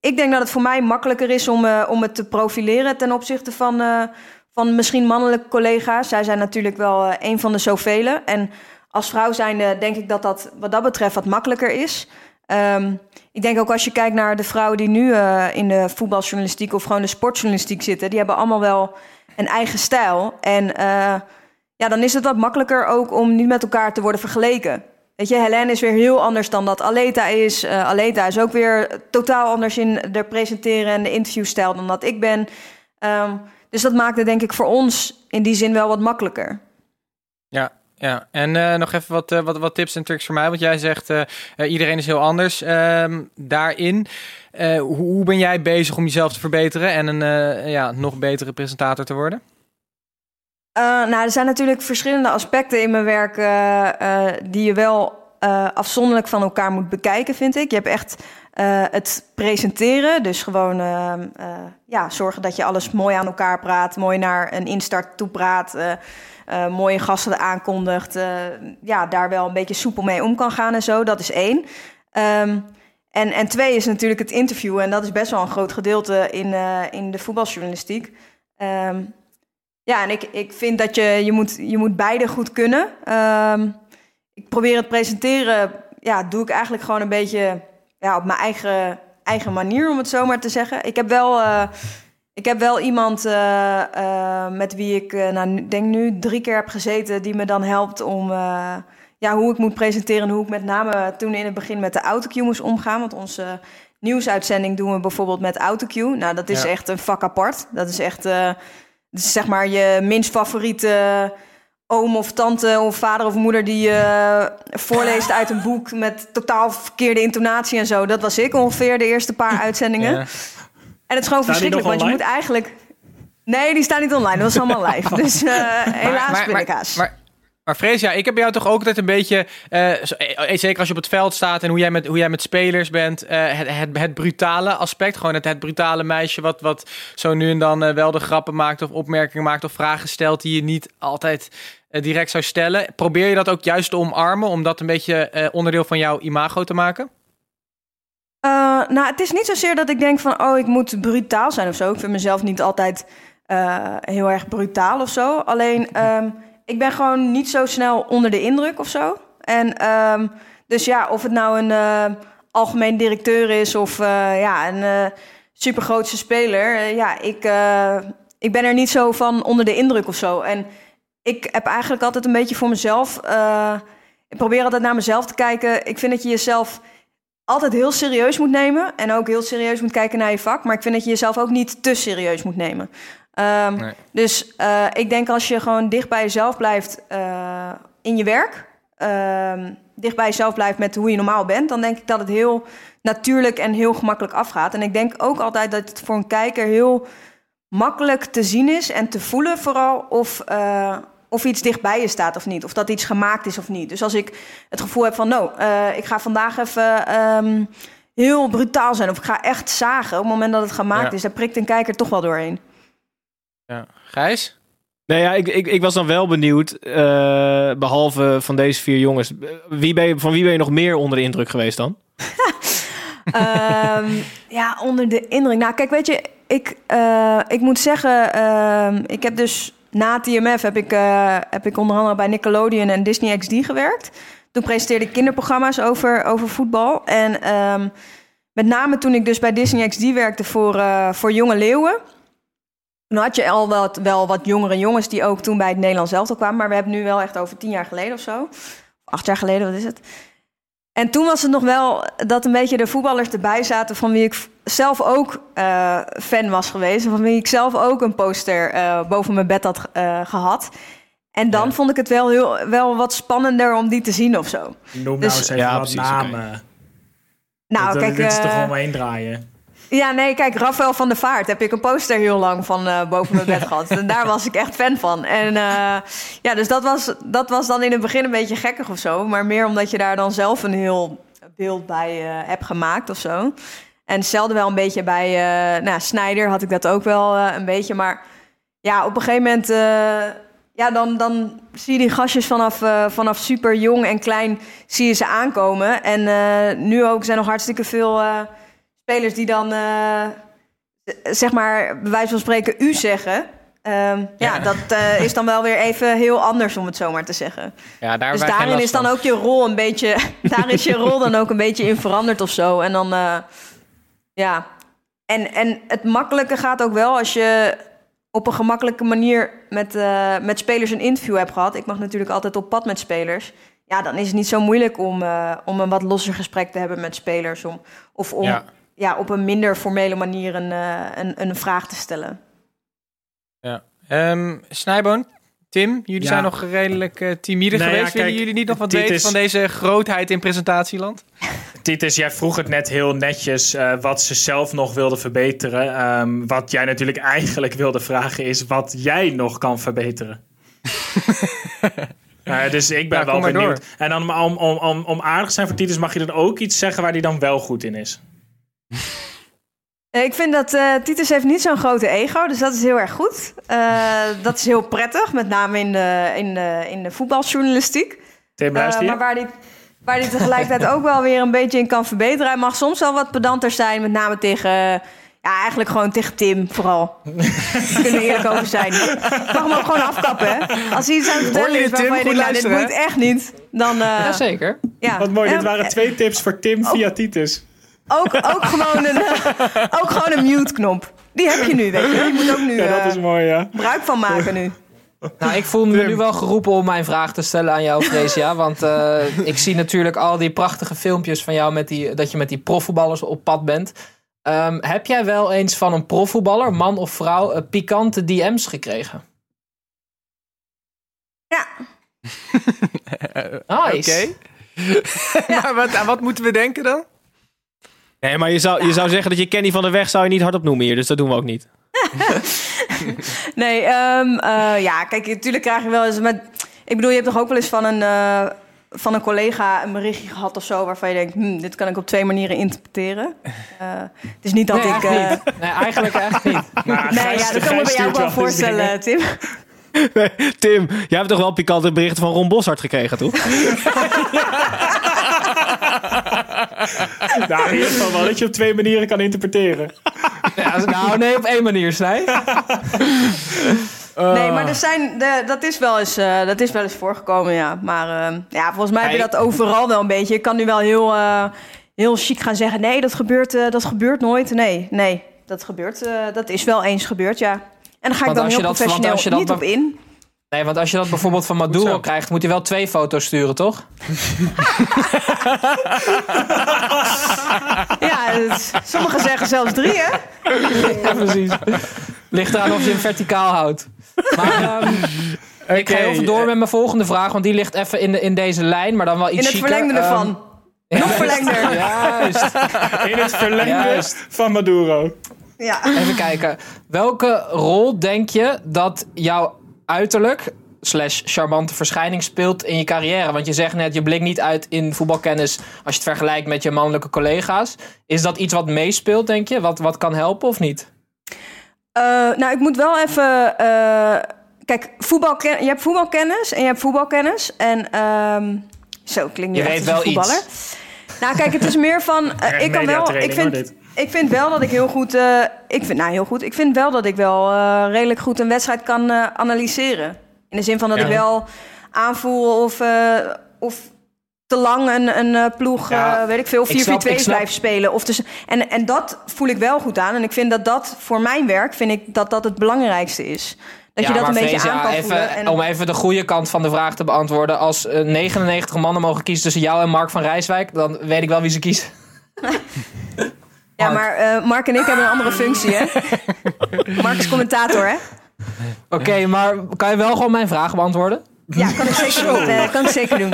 ik denk dat het voor mij makkelijker is om, eh, om het te profileren ten opzichte van, eh, van misschien mannelijke collega's. Zij zijn natuurlijk wel eh, een van de zoveel. En als vrouw zijnde denk ik dat dat wat dat betreft wat makkelijker is. Ehm, ik denk ook als je kijkt naar de vrouwen die nu eh, in de voetbaljournalistiek of gewoon de sportjournalistiek zitten, die hebben allemaal wel een eigen stijl. En eh, ja, dan is het wat makkelijker ook om niet met elkaar te worden vergeleken. Weet je, Helene is weer heel anders dan dat Aleta is. Eh, Aleta is ook weer totaal anders in de presenteren en de interviewstijl dan dat ik ben. Ehm, dus dat maakt het denk ik voor ons in die zin wel wat makkelijker. Ja, ja. En eh, nog even wat, eh, wat, wat tips en tricks voor mij. Want jij zegt, eh, iedereen is heel anders ehm, daarin. Hoe, hoe ben jij bezig om jezelf te verbeteren en een ja, nog betere presentator te worden? Nou, er zijn natuurlijk verschillende aspecten in mijn werk die je wel afzonderlijk van elkaar moet bekijken, vind ik. Je hebt echt het presenteren, dus gewoon eh, eh, ja, zorgen dat je alles mooi aan elkaar praat, mooi naar een instart toe praat, eh, mooie gasten aankondigt, eh, ja, daar wel een beetje soepel mee om kan gaan en zo. Dat is één. Ehm, en, en twee is natuurlijk het interview. En dat is best wel een groot gedeelte in, eh, in de voetbaljournalistiek. Ehm, ja, en ik, ik vind dat je, je, moet, je moet beide goed kunnen. Ehm, ik probeer het presenteren, ja, doe ik eigenlijk gewoon een beetje ja, op mijn eigen, eigen manier, om het zo maar te zeggen. Ik heb wel, ik heb wel iemand eh, eh, met wie ik, eh, nou, nu- denk nu drie keer heb gezeten, die me dan helpt om ja, hoe ik moet presenteren. En hoe ik met name toen in het begin met de autocue moest omgaan. Want onze nieuwsuitzending doen we bijvoorbeeld met autocue. Nou, dat is Ja. echt een vak apart. Dat is echt, dat is zeg maar je minst favoriete oom of tante of vader of moeder die eh, voorleest uit een boek met totaal verkeerde intonatie en zo. Dat was ik ongeveer de eerste paar uitzendingen. Ja. En het is gewoon Staan verschrikkelijk, want je moet eigenlijk... Nee, die staan niet online. Dat was allemaal live. Dus eh, helaas. Maar, maar Frees, ja, ik heb jou toch ook altijd een beetje, eh, eh, zeker als je op het veld staat en hoe jij met, hoe jij met spelers bent, eh, het, het, het brutale aspect, gewoon het, het brutale meisje wat, wat zo nu en dan wel de grappen maakt of opmerkingen maakt of vragen stelt die je niet altijd direct zou stellen. Probeer je dat ook juist te omarmen om dat een beetje eh, onderdeel van jouw imago te maken? Eh, nou, het is niet zozeer dat ik denk van, oh, ik moet brutaal zijn of zo. Ik vind mezelf niet altijd eh, heel erg brutaal of zo. Alleen, ehm, ik ben gewoon niet zo snel onder de indruk of zo. En ehm, dus ja, of het nou een eh, algemeen directeur is of ja, een supergrootste speler. ja, ik, ik ben er niet zo van onder de indruk of zo. En ik heb eigenlijk altijd een beetje voor mezelf... ik probeer altijd naar mezelf te kijken. Ik vind dat je jezelf altijd heel serieus moet nemen. En ook heel serieus moet kijken naar je vak. Maar ik vind dat je jezelf ook niet te serieus moet nemen. Ehm, Nee. Dus eh, ik denk als je gewoon dicht bij jezelf blijft eh, in je werk. ehm, dicht bij jezelf blijft met hoe je normaal bent. Dan denk ik dat het heel natuurlijk en heel gemakkelijk afgaat. En ik denk ook altijd dat het voor een kijker heel makkelijk te zien is. En te voelen vooral of... eh, of iets dichtbij je staat of niet. Of dat iets gemaakt is of niet. Dus als ik het gevoel heb van... nou, eh, ik ga vandaag even ehm, heel brutaal zijn... of ik ga echt zagen op het moment dat het gemaakt Ja. is... daar prikt een kijker toch wel doorheen. Ja. Gijs? Nee, ja, ik, ik, ik was dan wel benieuwd, eh, behalve van deze vier jongens, wie ben je, van wie ben je nog meer onder de indruk geweest dan? Ehm, ja, onder de indruk. Nou, kijk, weet je, ik, eh, ik moet zeggen, ehm, ik heb dus na TMF heb ik, eh, heb ik onder andere bij Nickelodeon en Disney XD gewerkt. Toen presenteerde ik kinderprogramma's over, over voetbal. En ehm, met name toen ik dus bij Disney XD werkte voor, eh, voor jonge leeuwen. Toen had je al wat, wel wat jongere jongens die ook toen bij het Nederlands elftal kwamen. Maar we hebben nu wel echt over tien jaar geleden of zo. Acht jaar geleden, wat is het? En toen was het nog wel dat een beetje de voetballers erbij zaten van wie ik zelf ook eh, fan was geweest. Van wie ik zelf ook een poster eh, boven mijn bed had eh, gehad. En dan vond ik het wel, heel, wel wat spannender om die te zien of zo. Noem Dus- nou eens even Ja, wat precies, namen. Nou, Dat- kijk, dit is toch omheen draaien. Ja, nee, kijk, Rafael van der Vaart heb ik een poster heel lang van eh, boven mijn bed gehad. En daar was ik echt fan van. En eh, ja, dus dat was, dat was dan in het begin een beetje gekkig of zo. Maar meer omdat je daar dan zelf een heel beeld bij eh, hebt gemaakt of zo. En hetzelfde wel een beetje bij nou, Snijder had ik dat ook wel een beetje. Maar ja, op een gegeven moment... ja, dan, dan zie je die gastjes vanaf, vanaf super jong en klein zie je ze aankomen. En nu ook zijn nog hartstikke veel spelers die dan, eh, zeg maar, bij wijze van spreken, u zeggen. Ehm, ja. dat eh, is dan wel weer even heel anders, om het zo maar te zeggen. Ja, daar dus daarin is dan van. ook je rol een beetje, daar is je rol dan ook een beetje in veranderd of zo. En dan, eh, ja. En, en het makkelijke gaat ook wel als je op een gemakkelijke manier met, met spelers een interview hebt gehad. Ik mag natuurlijk altijd op pad met spelers. Ja, dan is het niet zo moeilijk om, om een wat losser gesprek te hebben met spelers. Om, of om Ja. Ja. op een minder formele manier een, eh, een, een vraag te stellen. Ja. Ehm, Snijboon, Tim, jullie Ja. zijn nog redelijk eh timide Nou ja, geweest. Willen kijk, jullie niet nog wat weten is- van deze grootheid in presentatieland? Titus, jij vroeg het net heel netjes eh, wat ze zelf nog wilde verbeteren. Ehm, wat jij natuurlijk eigenlijk wilde vragen is wat jij nog kan verbeteren. Dus ik ben Ja, wel benieuwd. door. En dan om, om, om, om aardig te zijn voor Titus mag je dan ook iets zeggen waar hij dan wel goed in is. Eh, Ik vind dat eh, Titus heeft niet zo'n grote ego, dus dat is heel erg goed. Eh, dat is heel prettig, met name in de, in de, in de voetbaljournalistiek. Tim, luister je? maar waar hij, waar hij tegelijkertijd ook wel weer een beetje in kan verbeteren. Hij mag soms wel wat pedanter zijn, met name tegen... ja, eigenlijk gewoon tegen Tim vooral. Daar kunnen we eerlijk over zijn. Ik mag hem ook gewoon afkappen, hè. Als hij iets aan het vertellen is waarvan je denkt, nou, dit moet echt niet. Dan, eh, Jazeker. ja. Wat mooi, dit En- waren twee tips voor Tim via Titus. Ook, ook, gewoon een, eh, ook gewoon een mute-knop. Die heb je nu, weet je. Die moet ook nu Ja, dat eh, is mooi, ja. gebruik van maken nu. Nou, ik voel me nu wel geroepen om mijn vraag te stellen aan jou, Freesia. Want eh, ik zie natuurlijk al die prachtige filmpjes van jou met die, dat je met die profvoetballers op pad bent. Ehm, heb jij wel eens van een profvoetballer, man of vrouw, eh, pikante DM's gekregen? Ja, Nice. Oké. maar wat, aan wat moeten we denken dan? Nee, maar je zou, je zou zeggen dat je Kenny van der Weg zou je niet hardop noemen hier. Dus dat doen we ook niet. Nee, ehm, eh, ja, kijk, natuurlijk krijg je wel eens met... Ik bedoel, je hebt toch ook wel eens van een, eh, van een collega een berichtje gehad of zo... waarvan je denkt, hm, dit kan ik op twee manieren interpreteren. Eh, het is niet dat Nee, ik... eigenlijk niet. Nee, eigenlijk echt niet. Nou, nee, ja, dat kan me bij jou wel voorstellen, dingen. Tim. Tim, jij hebt toch wel pikante berichten van Ron Boshart gekregen, toch? Nou, in ieder geval wel dat je op twee manieren kan interpreteren. Ja, nou, nee, op één manier, Snij. Nee, maar er zijn, de, dat, is wel eens, eh, dat is wel eens voorgekomen, ja. Maar eh, ja, volgens mij heb je dat overal wel een beetje. Ik kan nu wel heel, eh, heel chic gaan zeggen... nee, dat gebeurt, eh, dat gebeurt nooit. Nee, nee, dat gebeurt. eh, dat is wel eens gebeurd, ja. En dan ga ik Want dan als heel je dat- want professioneel als je dat niet op in. Nee, want als je dat bijvoorbeeld van Maduro krijgt, moet hij wel twee foto's sturen, toch? Ja, sommigen zeggen zelfs drie, hè? Ja, precies. Ligt eraan of je hem verticaal houdt. Maar ehm, ik ga even door met mijn volgende vraag, want die ligt even in, de, in deze lijn, maar dan wel iets In het chiquer. verlengde Ehm, ervan. Nog verlengder. Juist. In het verlengde Juist. van Maduro. Ja. Even kijken. Welke rol denk je dat jouw uiterlijk slash charmante verschijning speelt in je carrière? Want je zegt net, je blinkt niet uit in voetbalkennis als je het vergelijkt met je mannelijke collega's. Is dat iets wat meespeelt, denk je? Wat, wat kan helpen of niet? Eh, nou, ik moet wel even. eh, kijk, voetbalken, je hebt voetbalkennis en je hebt voetbalkennis. En ehm, zo klinkt Je echt weet als wel een voetballer. iets. Nou, kijk, het is meer van. eh, ik kan wel. Ik vind, hoor, dit. Ik vind wel dat ik heel goed. eh, ik vind, nou, heel goed. Ik vind wel dat ik wel eh, redelijk goed een wedstrijd kan eh, analyseren. In de zin van dat Ja. ik wel aanvoel of. of te lang een, een ploeg, Ja, weet ik veel, 4-4-2 ik snap- ik snap- blijft spelen. Of dus, en, en dat voel ik wel goed aan. En ik vind dat dat voor mijn werk, vind ik dat dat het belangrijkste is. Dat je dat een beetje aan kan even. En, Om even de goede kant van de vraag te beantwoorden. Als eh, 99 mannen mogen kiezen tussen jou en Mark van Rijswijk, dan weet ik wel wie ze kiezen. ja, maar eh, Mark en ik hebben een andere functie, hè? Mark is commentator, hè? Oké, maar kan je wel gewoon mijn vraag beantwoorden? Ja, kan ik zeker doen. Eh, kan ik zeker doen.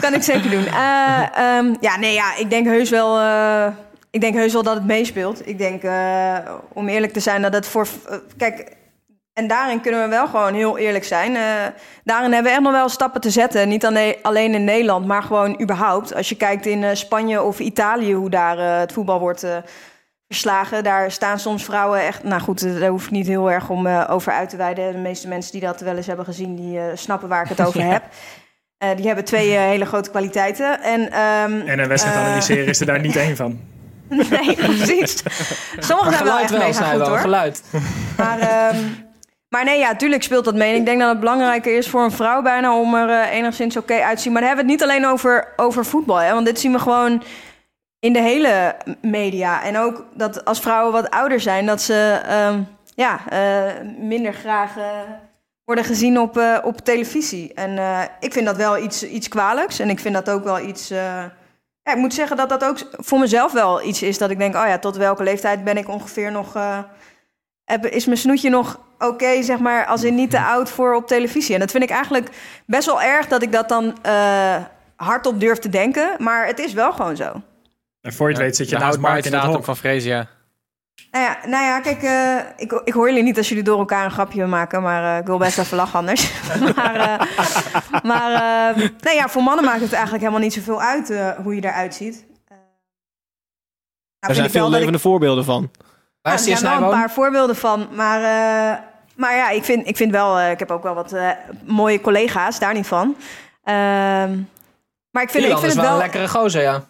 Kan ik zeker doen. Eh, ehm, ja, nee, ja, ik denk heus wel... eh, ik denk heus wel dat het meespeelt. Ik denk, eh, om eerlijk te zijn, dat het voor... eh, kijk, en daarin kunnen we wel gewoon heel eerlijk zijn. Eh, daarin hebben we echt nog wel stappen te zetten. Niet alleen in Nederland, maar gewoon überhaupt. Als je kijkt in eh, Spanje of Italië, hoe daar eh, het voetbal wordt eh, verslagen. Daar staan soms vrouwen echt... Nou goed, daar hoef ik niet heel erg om eh, over uit te wijden. De meeste mensen die dat wel eens hebben gezien, die eh, snappen waar ik het over heb. Eh, die hebben twee hele grote kwaliteiten. En, ehm, En een wedstrijd analyseren is er daar niet één van. nee, precies. Sommigen zijn wel geluid echt wel, mega Snij, goed wel. hoor. Geluid. Maar, ehm, maar nee, ja, tuurlijk speelt dat mee. Ik denk dat het belangrijker is voor een vrouw bijna om er eh, enigszins oké uit te zien. Maar dan hebben we het niet alleen over, over voetbal. Hè? Want dit zien we gewoon in de hele media. En ook dat als vrouwen wat ouder zijn, dat ze ehm, ja, eh, minder graag eh, worden gezien op, op televisie. En ik vind dat wel iets, iets kwalijks. En ik vind dat ook wel iets. ja, ik moet zeggen dat dat ook voor mezelf wel iets is dat ik denk: oh ja, tot welke leeftijd ben ik ongeveer nog. Heb- is mijn snoetje nog oké, zeg maar, als in niet te oud voor op televisie? En dat vind ik eigenlijk best wel erg dat ik dat dan eh, hardop durf te denken. Maar het is wel gewoon zo. En voor je het weet zit je de naast Mark in het houdbaarheidsdatum hok. van Freesia. Nou ja, nou ja kijk, eh, ik, ik hoor jullie niet als jullie door elkaar een grapje maken, maar eh, ik wil best even lachen anders. maar eh, maar eh, nee, ja, voor mannen maakt het eigenlijk helemaal niet zoveel uit eh, hoe je eruit ziet. Nou, Er zijn veel ik- levende voorbeelden van. Is er zijn wel een paar voorbeelden van. Maar, eh, maar ja, ik vind, ik vind wel... eh, ik heb ook wel wat eh, mooie collega's, daar niet van. Ehm, maar ik vind, Milan ik vind is het wel wel... een lekkere gozer, ja.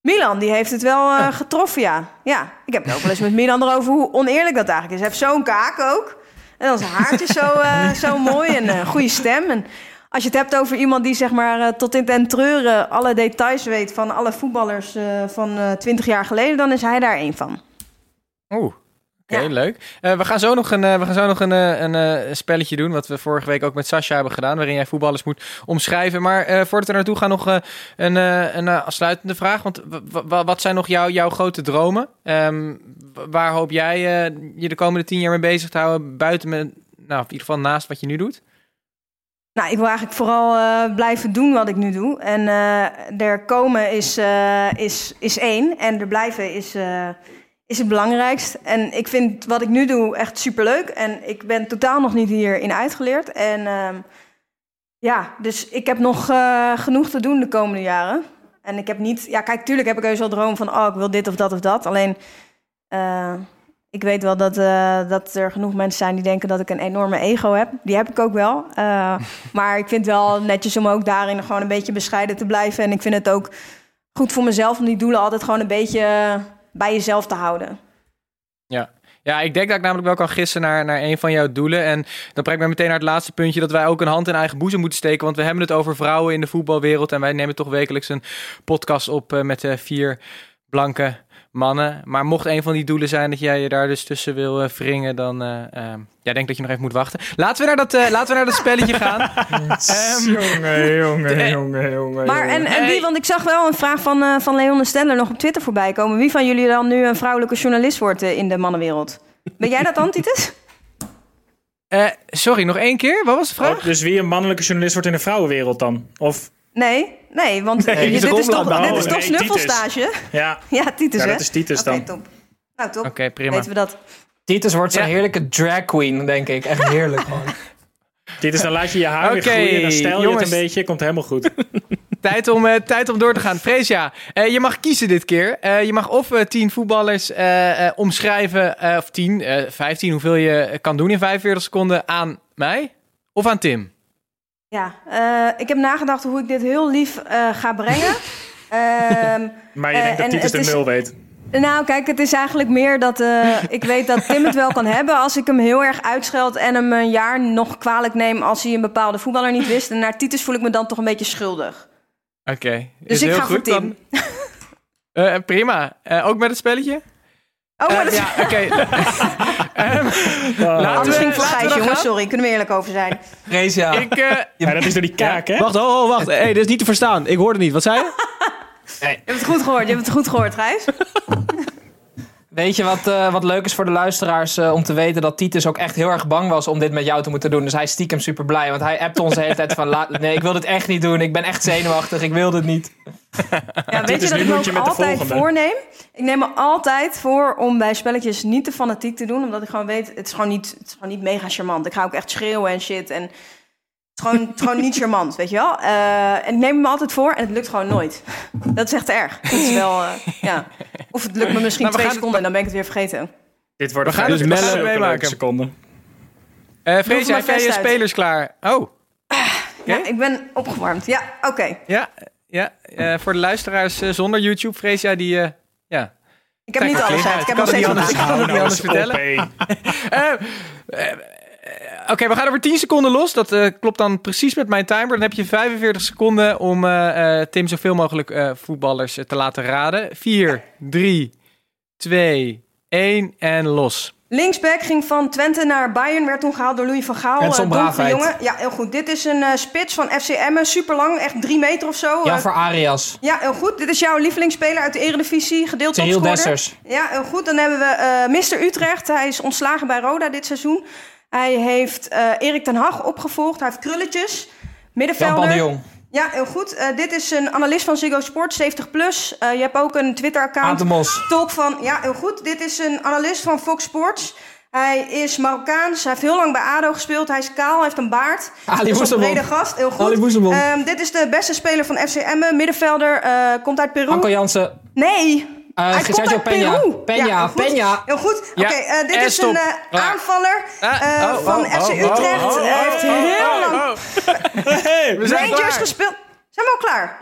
Milan, die heeft het wel getroffen, ja. Ja, ik heb het ook wel eens met Milan erover hoe oneerlijk dat eigenlijk is. Hij heeft zo'n kaak ook. En dan zijn haartje zo, zo mooi en een goede stem. En als je het hebt over iemand die zeg maar tot in den treuren alle details weet van alle voetballers van 20 jaar geleden, dan is hij daar één van. Oeh. Oké, Ja. leuk. Eh, we gaan zo nog, een, eh, we gaan zo nog een, eh, een spelletje doen, wat we vorige week ook met Sascha hebben gedaan, waarin jij voetballers moet omschrijven. Maar eh, voordat we naartoe gaan, nog een, een afsluitende vraag. Want wat zijn nog jouw jouw grote dromen? Ehm, waar hoop jij je de komende tien jaar mee bezig te houden, buiten met, nou, in ieder geval naast wat je nu doet? Nou, ik wil eigenlijk vooral blijven doen wat ik nu doe. En er komen is, is, is één. En er blijven is, is het belangrijkst. En ik vind wat ik nu doe echt superleuk. En ik ben totaal nog niet hierin uitgeleerd. En ehm, ja, dus ik heb nog eh, genoeg te doen de komende jaren. En ik heb niet... Ja, kijk, tuurlijk heb ik heus wel droom van... Oh, ik wil dit of dat of dat. Alleen... eh, ik weet wel dat, eh, dat er genoeg mensen zijn die denken dat ik een enorme ego heb. Die heb ik ook wel. Maar ik vind het wel netjes om ook daarin gewoon een beetje bescheiden te blijven. En ik vind het ook goed voor mezelf om die doelen altijd gewoon een beetje bij jezelf te houden. Ja. Ja, ik denk dat ik namelijk wel kan gissen naar, naar een van jouw doelen. En dan brengt mij meteen naar het laatste puntje... dat wij ook een hand in eigen boezem moeten steken. Want we hebben het over vrouwen in de voetbalwereld... en wij nemen toch wekelijks een podcast op eh, met eh, vier blanke mannen. Maar mocht een van die doelen zijn dat jij je daar dus tussen wil eh, wringen... dan eh ehm, ja, denk dat je nog even moet wachten. Laten we naar dat, eh, laten we naar dat spelletje gaan. Ehm, jongen, jongen, de- jongen, jongen. Maar en, en wie, want ik zag wel een vraag van, eh van Leon de Steller nog op Twitter voorbij komen. Wie van jullie dan nu een vrouwelijke journalist wordt in de mannenwereld? Ben jij dat dan, Titus? eh, sorry, nog één keer? Wat was de vraag? Oh, dus wie een mannelijke journalist wordt in de vrouwenwereld dan? Of, Nee, nee, want Nee, dit, is is toch, omlaag. dit is toch nee, snuffelstage? ja, Ja, Titus, Ja, hè? dat is Titus Oké, dan. top. Nou, top. Oké, prima. Weten we dat. Titus wordt zo'n Ja. heerlijke drag queen, denk ik. Echt heerlijk gewoon. dit is dan laat je je haar weer groeien, dan stijl je jongens. het een beetje, komt helemaal goed. Tijd om, eh, tijd om door te gaan. Freesia, eh, je mag kiezen dit keer. Eh, je mag of eh, tien voetballers eh, eh, omschrijven, eh, of tien, eh 15, hoeveel je kan doen in 45 seconden aan mij of aan Tim. Ja, eh, ik heb nagedacht hoe ik dit heel lief eh, ga brengen. Ehm, Maar je Eh, denkt dat Titus de nul weet. nou, kijk, het is eigenlijk meer dat eh, ik weet dat Tim het wel kan hebben als ik hem heel erg uitscheld en hem een jaar nog kwalijk neem als hij een bepaalde voetballer niet wist. En naar Titus voel ik me dan toch een beetje schuldig. Oké, Dus is ik heel ga voor goed Tim. dan. Eh, prima. Eh, ook met het spelletje? Oh, maar Eh, dat ja, oké. Ehm, laten Anders we, ging voor laten we jongens. Sorry, kunnen we eerlijk over zijn. Rees, Ik, eh, Ja, dat is door die kaak, hè? Wacht, oh, oh, wacht. Hé, hey, dit is niet te verstaan. Ik hoorde niet. Wat zei je? Je hebt het goed gehoord, je hebt het goed gehoord, Gijs. Weet je wat, eh, wat leuk is voor de luisteraars eh, om te weten dat Titus ook echt heel erg bang was om dit met jou te moeten doen. Dus hij is stiekem super blij. Want hij appte ons de hele tijd van laat- nee, ik wil dit echt niet doen. Ik ben echt zenuwachtig. Ik wil dit niet. Ja, weet je dat nu ik me ook altijd voorneem? Ik neem me altijd voor om bij spelletjes niet te fanatiek te doen. Omdat ik gewoon weet, het is gewoon niet, het is gewoon niet mega charmant. Ik ga ook echt schreeuwen en shit. En het is gewoon, het is gewoon niet charmant, weet je wel? Eh, en ik neem me altijd voor en het lukt gewoon nooit. Dat is echt erg. Dat is wel, eh, ja. Of het lukt me misschien Nou, we twee seconden en dan ben ik het weer vergeten. Dit wordt We gaan dus leuke meemaken. seconden. eh Freesia, maar heb jij je spelers klaar? Oh, Ja, ik ben opgewarmd. Ja, oké. ja. ja. Eh, voor de luisteraars eh, zonder YouTube, Freesia, die... eh, ja. Ik heb Kijk, niet alles uit. Ik ik heb nog steeds ik kan het niet Nou, anders vertellen. Eh, Oké, we gaan over 10 seconden los. Dat eh, klopt dan precies met mijn timer. Dan heb je 45 seconden om eh, eh, Tim zoveel mogelijk eh, voetballers te laten raden. 4, 3, 2, 1 en los. Linksback ging van Twente naar Bayern, werd toen gehaald door Louis van Gaal. Donkere Braafheid. jongen. Ja, heel goed. Dit is een eh, spits van FC Emmen, super lang, echt drie meter of zo. Ja, voor Arias. ja, heel goed. Dit is jouw lievelingsspeler uit de Eredivisie, gedeeld topscorer. Dessers. Ja, heel goed. Dan hebben we eh Mr. Utrecht. Hij is ontslagen bij Roda dit seizoen. Hij heeft eh, Erik ten Hag opgevolgd. Hij heeft krulletjes. Middenvelder. de Jong. Ja, heel goed. Eh, dit is een analist van Ziggo Sport, 70 plus. Eh, je hebt ook een Twitter-account. Talk van, ja, heel goed. Dit is een analist van Fox Sports. Hij is Marokkaans. Hij heeft heel lang bij ADO gespeeld. Hij is kaal, hij heeft een baard. Ali Dat is een brede gast, heel goed. Ali. Ehm, dit is de beste speler van FC Emmen. Middenvelder, komt uit Peru. Anko Jansen. Nee. Hij komt Sergio uit Peña. Peru. Peña, Ja, heel goed. Peña. Heel goed. Ja, Oké, eh, dit en is stop. een eh, Klaar. aanvaller eh, oh, van oh, FC oh, Utrecht. oh, oh, Hij heeft oh, heel oh, lang oh. We zijn Rangers klaar. gespeeld. Zijn we al klaar?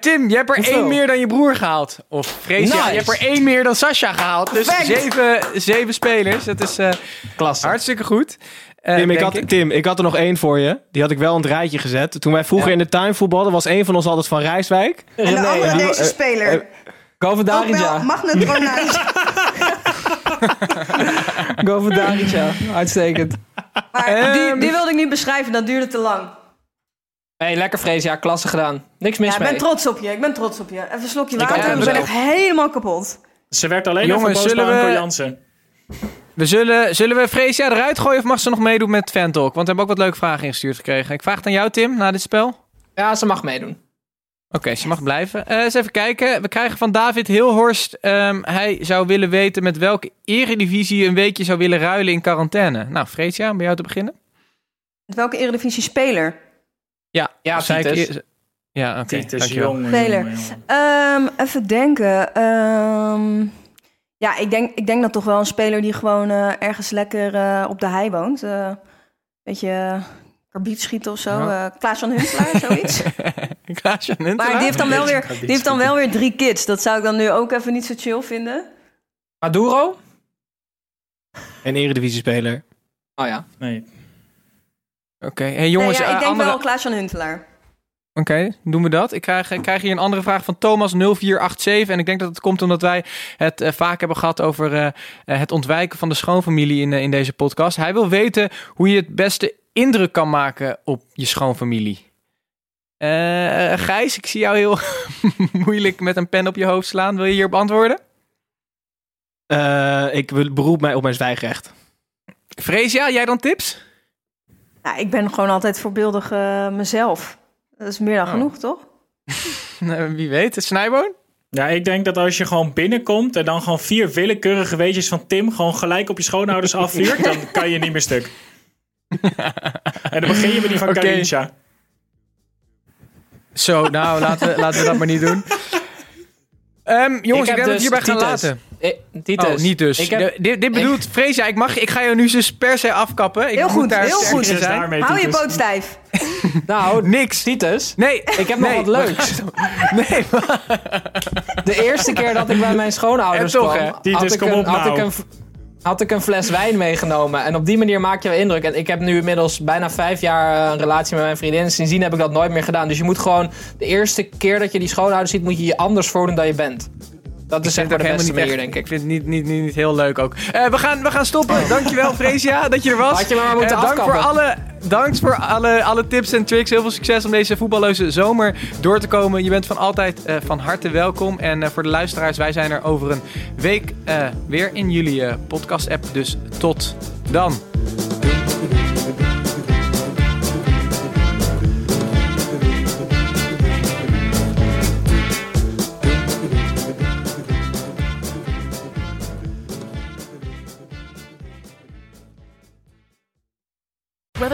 Tim, je hebt er Hoeveel? één meer dan je broer gehaald. Of Freesia, Nice. je hebt er één meer dan Sascha gehaald. Dus zeven, zeven spelers. Dat is eh, Klasse. hartstikke goed. Eh, Tim ik, had, Tim, ik had er nog één voor je. Die had ik wel in het rijtje gezet. Toen wij vroeger in de tuin voetbalden, was één van ons altijd van Rijswijk. En de andere deze speler. Ook Govedarija. wel magnetronisch. Govedarija. Uitstekend. Maar die, Ehm. die wilde ik niet beschrijven, dat duurde te lang. hey, lekker vrees. Ja, klasse gedaan. Niks mis Ja, ik mee. ben trots op je, ik ben trots op je. Even een slokje Ik water, ook, ik ben ik echt helemaal kapot. Ze werd alleen Jongens, even boos zullen we- Jansen. We zullen, zullen we Freesia eruit gooien of mag ze nog meedoen met Fan Talk? Want we hebben ook wat leuke vragen ingestuurd gekregen. Ik vraag het aan jou, Tim, na dit spel. Ja, ze mag meedoen. Ze mag blijven. Eh eens even kijken. We krijgen van David Hilhorst. ehm, hij zou willen weten met welke eredivisie je een weekje zou willen ruilen in quarantaine. Nou, Freesia, om bij jou te beginnen. Met welke Eredivisie speler? Ja, Ja, zei ik Titus. Ja, oké. Titus, jongen, Speler. Ehm, even denken. Ehm, ja, ik denk, ik denk dat toch wel een speler die gewoon eh, ergens lekker eh, op de hei woont. eh beetje uh, karbiet schieten of zo. Ja. eh Klaas van Huntelaar, zoiets. Klaasje Huntelaar? Maar die heeft, dan wel weer, die heeft dan wel weer drie kids. Dat zou ik dan nu ook even niet zo chill vinden. Maduro? Een eredivisie-speler. Oh ja. Nee. Oké, hey, jongens. nee, ja, ik eh, denk andere... wel Klaas van Huntelaar. Oké, doen we dat. Ik krijg, ik krijg hier een andere vraag van Thomas0487. En ik denk dat het komt omdat wij het eh, vaak hebben gehad over eh, het ontwijken van de schoonfamilie in, in deze podcast. Hij wil weten hoe je het beste indruk kan maken op je schoonfamilie. Eh eh, Gijs, ik zie jou heel moeilijk met een pen op je hoofd slaan. Wil je hierop antwoorden? Eh, ik wil- beroep mij op mijn zwijgrecht. Freesia, jij dan tips? Nou, ik ben gewoon altijd voorbeeldig mezelf. Dat is meer dan Oh. genoeg, toch? Nou, wie weet, Snijboon? Ja, ik denk dat als je gewoon binnenkomt en dan gewoon vier willekeurige weetjes van Tim gewoon gelijk op je schoonouders afvuurt, dan kan je niet meer stuk. en dan begin je met die van. Karincha. Zo, nou, laten we, laten we dat maar niet doen. Ehm, jongens, ik, denk dat we het dus hierbij gaan Titus. laten. Eh, Titus. Oh, niet dus. Ik heb, De- dit, dit bedoelt, Freesia, ik, mag, ik ga je nu dus per se afkappen. Ik Heel moet goed, daar heel goed. zijn. daarmee, Hou je poot stijf. nou, Niks. Titus. Nee. Ik heb nog wat leuks. Nee, De eerste keer dat ik bij mijn schoonouders toch, kwam, hè? Titus, had, ik kom een, op had, nou. ik een, had ik een fles wijn meegenomen. En op die manier maak je wel indruk. En ik heb nu inmiddels bijna vijf jaar eh, een relatie met mijn vriendin. Sindsdien heb ik dat nooit meer gedaan. Dus je moet gewoon de eerste keer dat je die schoonouders ziet, moet je je anders voordoen dan je bent. Dat is zeg maar de beste manier, denk Ik ik. vind het niet, niet, niet, niet heel leuk ook. Eh, we, gaan, we gaan stoppen. Dankjewel, Freesia, dat je er was. Had je maar moeten Eh, dank voor, alle, dank voor alle, alle tips en tricks. Heel veel succes om deze voetballoze zomer door te komen. Je bent van altijd eh, van harte welkom. En voor de luisteraars, wij zijn er over een week weer in jullie podcast-app. Dus tot dan.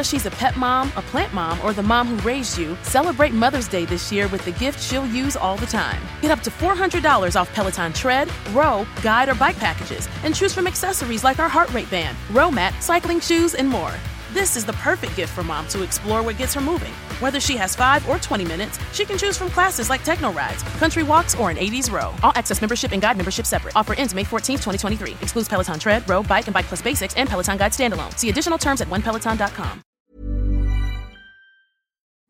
Whether she's a pet mom, a plant mom, or the mom who raised you, celebrate Mother's Day this year with the gift she'll use all the time. Get up to $400 off Peloton tread, row, guide, or bike packages, and choose from accessories like our heart rate band, row mat, cycling shoes, and more. This is the perfect gift for mom to explore what gets her moving. Whether she has 5 or 20 minutes, she can choose from classes like techno rides, country walks, or an 80s row. All access membership and guide membership separate. Offer ends May 14, 2023. Excludes Peloton tread, row, bike, and bike plus basics and Peloton guide standalone. See additional terms at onepeloton.com.